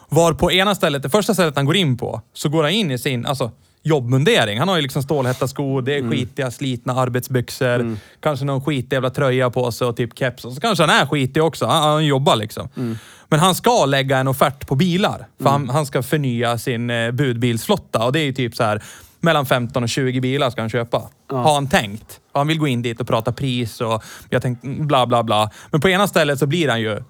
Var på ena stället, det första stället han går in på, så går han in i sin alltså, jobbmundering. Han har ju liksom stålhätta skor, det är Mm. skitiga slitna arbetsbyxor, kanske någon skitig jävla tröja på sig och typ keps. Och så kanske han är skitig också. Han, han jobbar liksom. Mm. Men han ska lägga en offert på bilar. För han, han ska förnya sin eh, budbilsflotta och det är ju typ så här mellan 15 och 20 bilar ska han köpa. Har han tänkt. Han vill gå in dit och prata pris och jag tänkte mm, bla bla bla. Men på ena stället så blir han ju,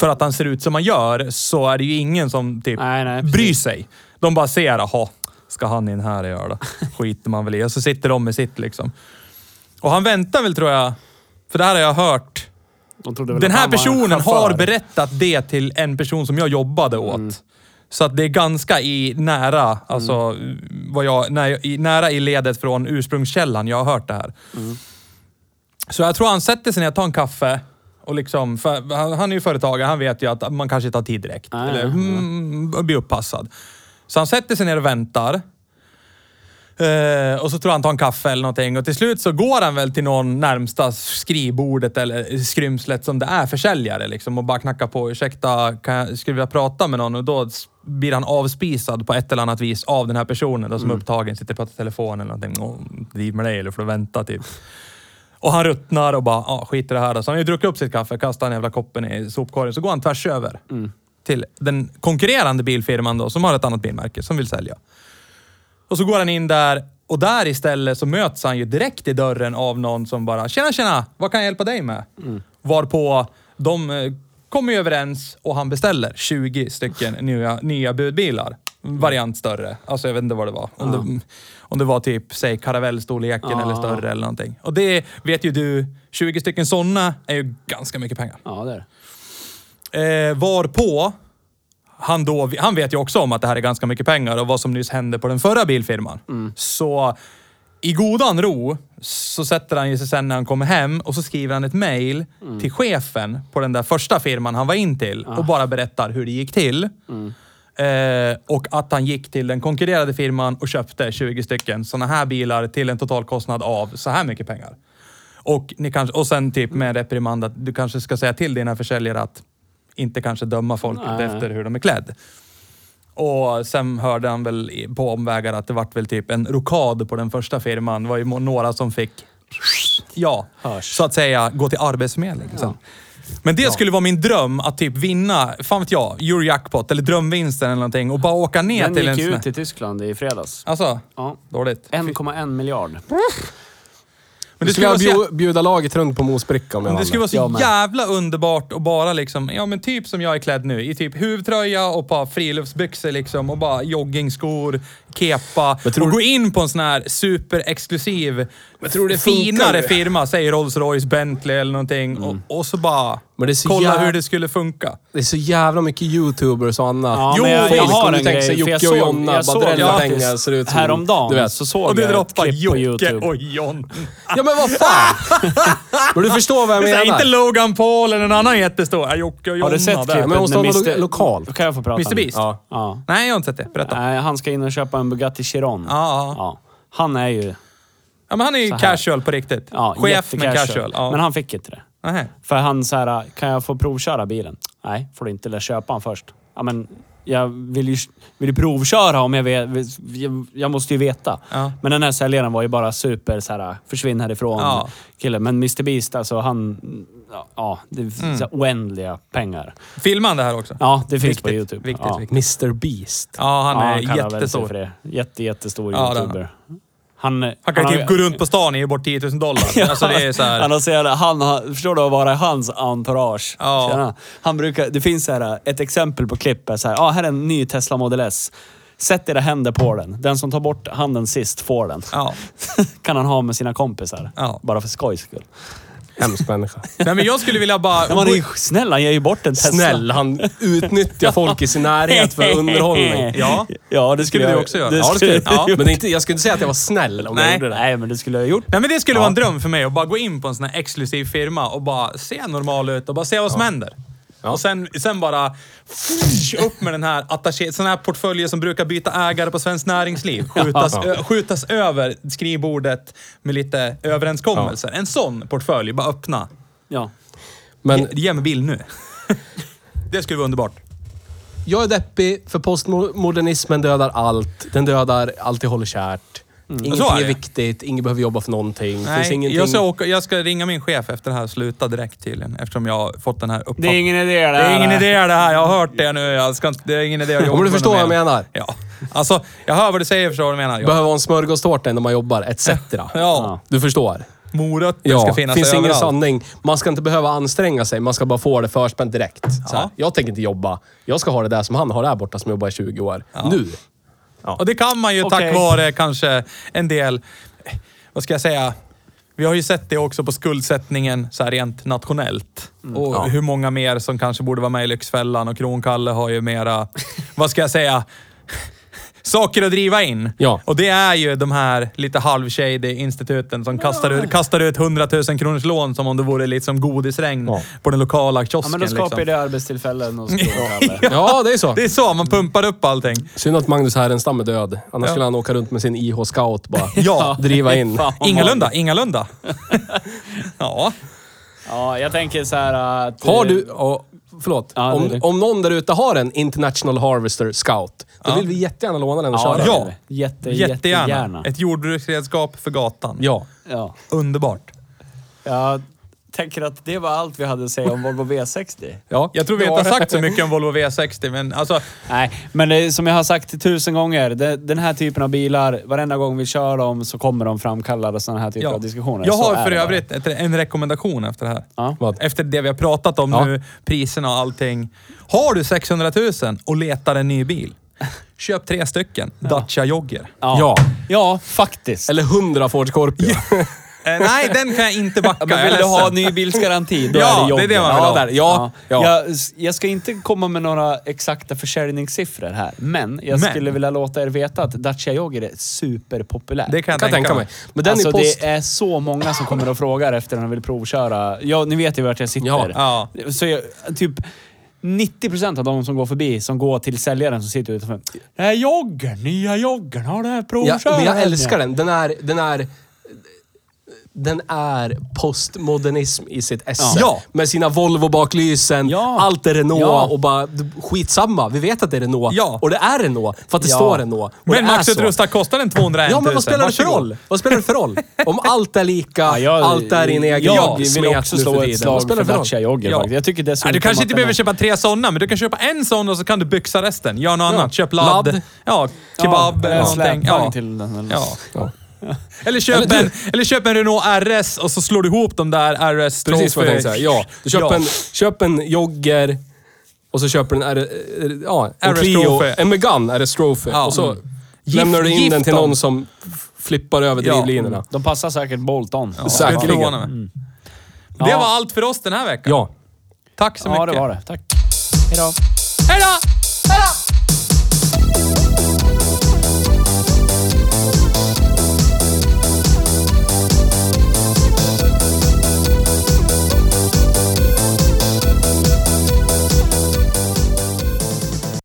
för att han ser ut som han gör, så är det ju ingen som typ Nej, nej, bryr sig. De bara ser, jaha, ska han in här och göra då? Skiter man väl i. Och så sitter de med sitt liksom. Och han väntar väl tror jag, för det här har jag hört. Den här personen har berättat det till en person som jag jobbade åt. Mm. Så att det är ganska i nära, alltså, vad jag, när i, nära i ledet från ursprungskällan jag har hört det här. Mm. Så jag tror han sätter sig ner tar en kaffe. Och liksom, för han, han är ju företagare, han vet ju att man kanske inte har tid direkt. Nej, eller nej, mm, blir uppassad. Så han sätter sig ner och väntar. Eh, och så tror han tar en kaffe eller någonting och till slut så går han väl till någon närmsta skrivbordet eller skrymslet som det är försäljare liksom och bara knackar på. Ursäkta, kan jag, skulle vilja prata med någon? Och då blir han avspisad på ett eller annat vis av den här personen då, som är upptagen, sitter och pratar i telefon eller någonting. Driv med dig eller får vänta typ. Och han ruttnar och bara, ja skit i det här då. Så han har ju druckit upp sitt kaffe, kastar den jävla koppen i sopkorgen. Så går han tvärs över till den konkurrerande bilfirman då, som har ett annat bilmärke, som vill sälja. Och så går han in där och där istället så möts han ju direkt i dörren av någon som bara “Tjena, tjena! Vad kan jag hjälpa dig med?” Varpå de eh, kommer ju överens och han beställer 20 stycken nya, nya budbilar. Variant större. Alltså jag vet inte vad det var. Om, det, om det var typ, säg karavellstorleken eller större eller någonting. Och det vet ju du, 20 stycken sådana är ju ganska mycket pengar. Ja, det är det. Eh, varpå han då, han vet ju också om att det här är ganska mycket pengar och vad som nyss hände på den förra bilfirman. Så i godan ro så sätter han ju sig sen när han kommer hem och så skriver han ett mail till chefen på den där första firman han var in till och bara berättar hur det gick till. Eh, och att han gick till den konkurrerande firman och köpte 20 stycken sådana här bilar till en totalkostnad av så här mycket pengar. Och, ni kanske, och sen typ med en reprimand att du kanske ska säga till dina försäljare att inte kanske döma folk Nej. efter hur de är klädd. Och sen hörde han väl på omvägar att det vart väl typ en rokad på den första firman. Det var ju några som fick, ja, Hörs. så att säga, gå till Arbetsförmedlingen sen. Men det skulle vara min dröm att typ vinna, fan vet jag, Eurojackpot eller drömvinsten eller någonting och bara åka ner Den till en gick ju ut i Tyskland i fredags. Alltså, Ja. dåligt. 1,1 miljard. Men Det skulle skulle vara jag så, bju- bjuda laget runt på mosbricka om jag det skulle vara så med. jävla underbart och bara liksom, ja men typ som jag är klädd nu. I typ huvtröja och par friluftsbyxor liksom och bara joggingskor, kepa. Tror och gå in på en sån här superexklusiv, finare firma, säg Rolls Royce, Bentley eller någonting. Och, och så bara Men det är så kolla jäv- hur det skulle funka. Det är så jävla mycket youtubers och annat. Ja, Jo, men jag, jag har en grej. Jocke och Jonna, jag såg Badrella faktiskt pengar ser ut som- Häromdagen du vet. så såg Och du jag ett droppar klipp på Jocke YouTube. och John. Ja men vad fan! men du förstår vad jag Det är menar. inte Logan Paul eller någon annan jättestor. Ja, Jocke och Jonna Har du sett klippet Men måste något Mr. lokalt. Då kan jag få prata Mr. Beast? Ja. Ja. Nej, jag har inte sett det. Berätta. Nej, han ska in och köpa en Bugatti Chiron. Ja, ja. Han är ju ja, men han är ju casual på riktigt. ja, Chef men casual. Ja. Men han fick inte det. Nähä. För han så här, kan jag få provköra bilen? Nej, får du inte. Eller köpa han först. Ja, men jag vill ju, vill ju provköra om jag vet. Jag, jag måste ju veta. Ja. Men den här säljaren var ju bara super så här, försvinn härifrån Ja. kille. Men Mr Beast, alltså han... ja, Ja, det är Mm. oändliga pengar. Filmar han det här också? Ja, det finns Viktigt, på YouTube. viktigt, ja. viktigt. Mr Beast. Ja, han ja, är han väl sig jättestor. för det. Jätte, jättestor Ja, det är han. youtuber. Han, Han kan har- typ gå runt på stan och ge bort 10 000 dollar. Alltså det är så här. Han har så jävla, han har, förstår du att vara hans entourage? Ja. Han brukar, det finns så här, ett exempel på klipp. är Så här, ah, här är en ny Tesla Model S. Sätt era händer på den. Den som tar bort handen sist får den. Ja. kan han ha med sina kompisar. Ja. Bara för skojs skull. Hemsk människa. Nej, men jag skulle vilja bara... Men han är ju snäll, han ger ju bort en Tesla. Snäll, han utnyttjar folk i sin närhet för underhållning. Ja. Ja, det skulle skulle du jag- också göra. Det Ja, det skulle, skulle- ja. Men det är inte, jag skulle inte säga att jag var snäll om Nej. jag gjorde det. Nej, men det skulle jag ha gjort. Nej men det skulle vara en dröm för mig att bara gå in på en sån här exklusiv firma och bara se normal ut och bara se vad som händer. Och sen, sen bara upp med den här attaché, sån här portföljer som brukar byta ägare på Svenskt Näringsliv. Skjutas, Ja. ö, skjutas över skrivbordet med lite överenskommelser. En sån portfölj, bara öppna. Ja. Men Ge, ge mig bild nu. det skulle vara underbart. jag är deppig för postmodernismen dödar allt. Den dödar allt jag håller kärt. Så är Ingenting är det. viktigt, ingen behöver jobba för någonting. Finns Nej, ingenting... jag, ska åka, jag ska ringa min chef efter det här. Sluta direkt tydligen. Eftersom jag har fått den här Det är uppfattningen. ingen idé det Det är här. ingen idé det här. Jag har hört det nu. Jag ska, inte- det är ingen idé att jobba Om du med förstår vad jag mer. menar. Ja. Alltså, jag hör vad du säger förstår vad du menar. Ja. Behöver ha en smörgåstårta när man jobbar, etc. ja. Du förstår? Morötter Ja, ska finnas finns ingen överallt. sanning. Man ska inte behöva anstränga sig, man ska bara få det förspänt direkt. Så här, Ja. Jag tänker inte jobba. Jag ska ha det där som han har där borta som jobbar i 20 år. Nu. Och det kan man ju Okej. tack vare kanske en del, vad ska jag säga, vi har ju sett det också på skuldsättningen så här rent nationellt. Och Ja. hur många mer som kanske borde vara med i Lyxfällan och Kronkalle har ju mera, vad ska jag säga, saker att driva in. Ja. Och det är ju de här lite halvshady instituten som kastar ut, kastar ut 100 000 kronors lån som om det vore liksom godisregn Ja. på den lokala Ja, kiosken. men då skapar ju liksom. det arbetstillfällen och skråkalle. Ja, det är så. Det är så, man pumpar upp allting. Synd att Magnus Härenstam är död. Annars Ja. skulle han åka runt med sin IH-scout bara. Ja. Driva in. Fan, Ingalunda, ingalunda. ja. Ja, jag tänker så här att... Har eh, du... Och, förlåt. Ja, det om, det. om någon där ute har en International Harvester Scout, då Ja. vill vi jättegärna låna den och Ja, köra. det Ja. Jätte, Jättegärna. jättegärna. Ett jordbruksredskap för gatan. Ja. Ja. Underbart. Jag tänker att det var allt vi hade att säga om Volvo V60. Ja, Jag tror vi inte har sagt så mycket om Volvo V60, men alltså... Nej, men det, som jag har sagt tusen gånger. Det, den här typen av bilar, varenda gång vi kör dem så kommer de framkalla sådana här typer Ja. av diskussioner. Jag har för övrigt ett, en rekommendation efter det här. Ja. Efter det vi har pratat om Ja. nu, priserna och allting. Har du 600 000 och letar en ny bil, köp tre stycken Dacia Jogger. Ja. Ja. ja, faktiskt. Eller 100 Ford Scorpio. Eh, nej, den kan jag inte backa. Men vill du ha ledsen. nybilsgaranti, då Ja, är det det är det man vill Ja, ha. där. Ja, ja. Jag, jag ska inte komma med några exakta försäljningssiffror här, men jag Men. skulle vilja låta er veta att Dacia Jogger är superpopulär. Det kan jag kan tänka mig. Men den alltså, är post... det är så många som kommer och frågar efter den och vill provköra. Ja, ni vet ju vart jag sitter. Ja, Ja. Så jag, typ 90% av de som går förbi, som går till säljaren som sitter utanför. Det här joggern, nya joggern, har det här Ja, provkört? men jag älskar den. Den är... Den är den är postmodernism i sitt esse. Ja. Med sina Volvo-baklysen, Ja. allt är Renault Ja. och bara skitsamma. Vi vet att det är Renault. Ja. Och det är Renault, för att det Ja. står Renault. Och Men det är Max så. Utrustad kostar den 201 Ja, 000. men vad spelar det för roll? Vad spelar det för roll? Om allt är lika, Ja, jag, allt är i en egen Jag vill också slå ett tiden. slag Vad spelar för? Dacia Jogger Ja. Jag tycker dessutom du kanske inte behöver köpa tre sådana, men du kan köpa en sån och så kan du byxa resten. Gör något annat. Köp ladd. Ladd. Ja, kebab ja, någonting. Ja. till den. Eller. Ja. Ja. Eller, köp Eller du- en, eller köp en Renault RS och så slår du ihop de där RS Precis vad jag tänkte säga. Ja. Du köper, Ja. En, köp en jogger och så köper en, R, ja, en RS Clio, Trophy. en Megane RS Trophy. Ja. Och så Mm. lämnar du in Gift den till dem. någon som flippar över Ja. drivlinorna. De passar säkert Bolt-on. Ja, Säkerligen. mig. Det Ja. var allt för oss den här veckan. Ja. Tack så Ja, mycket. det var det. Tack. Hejdå. Hej då!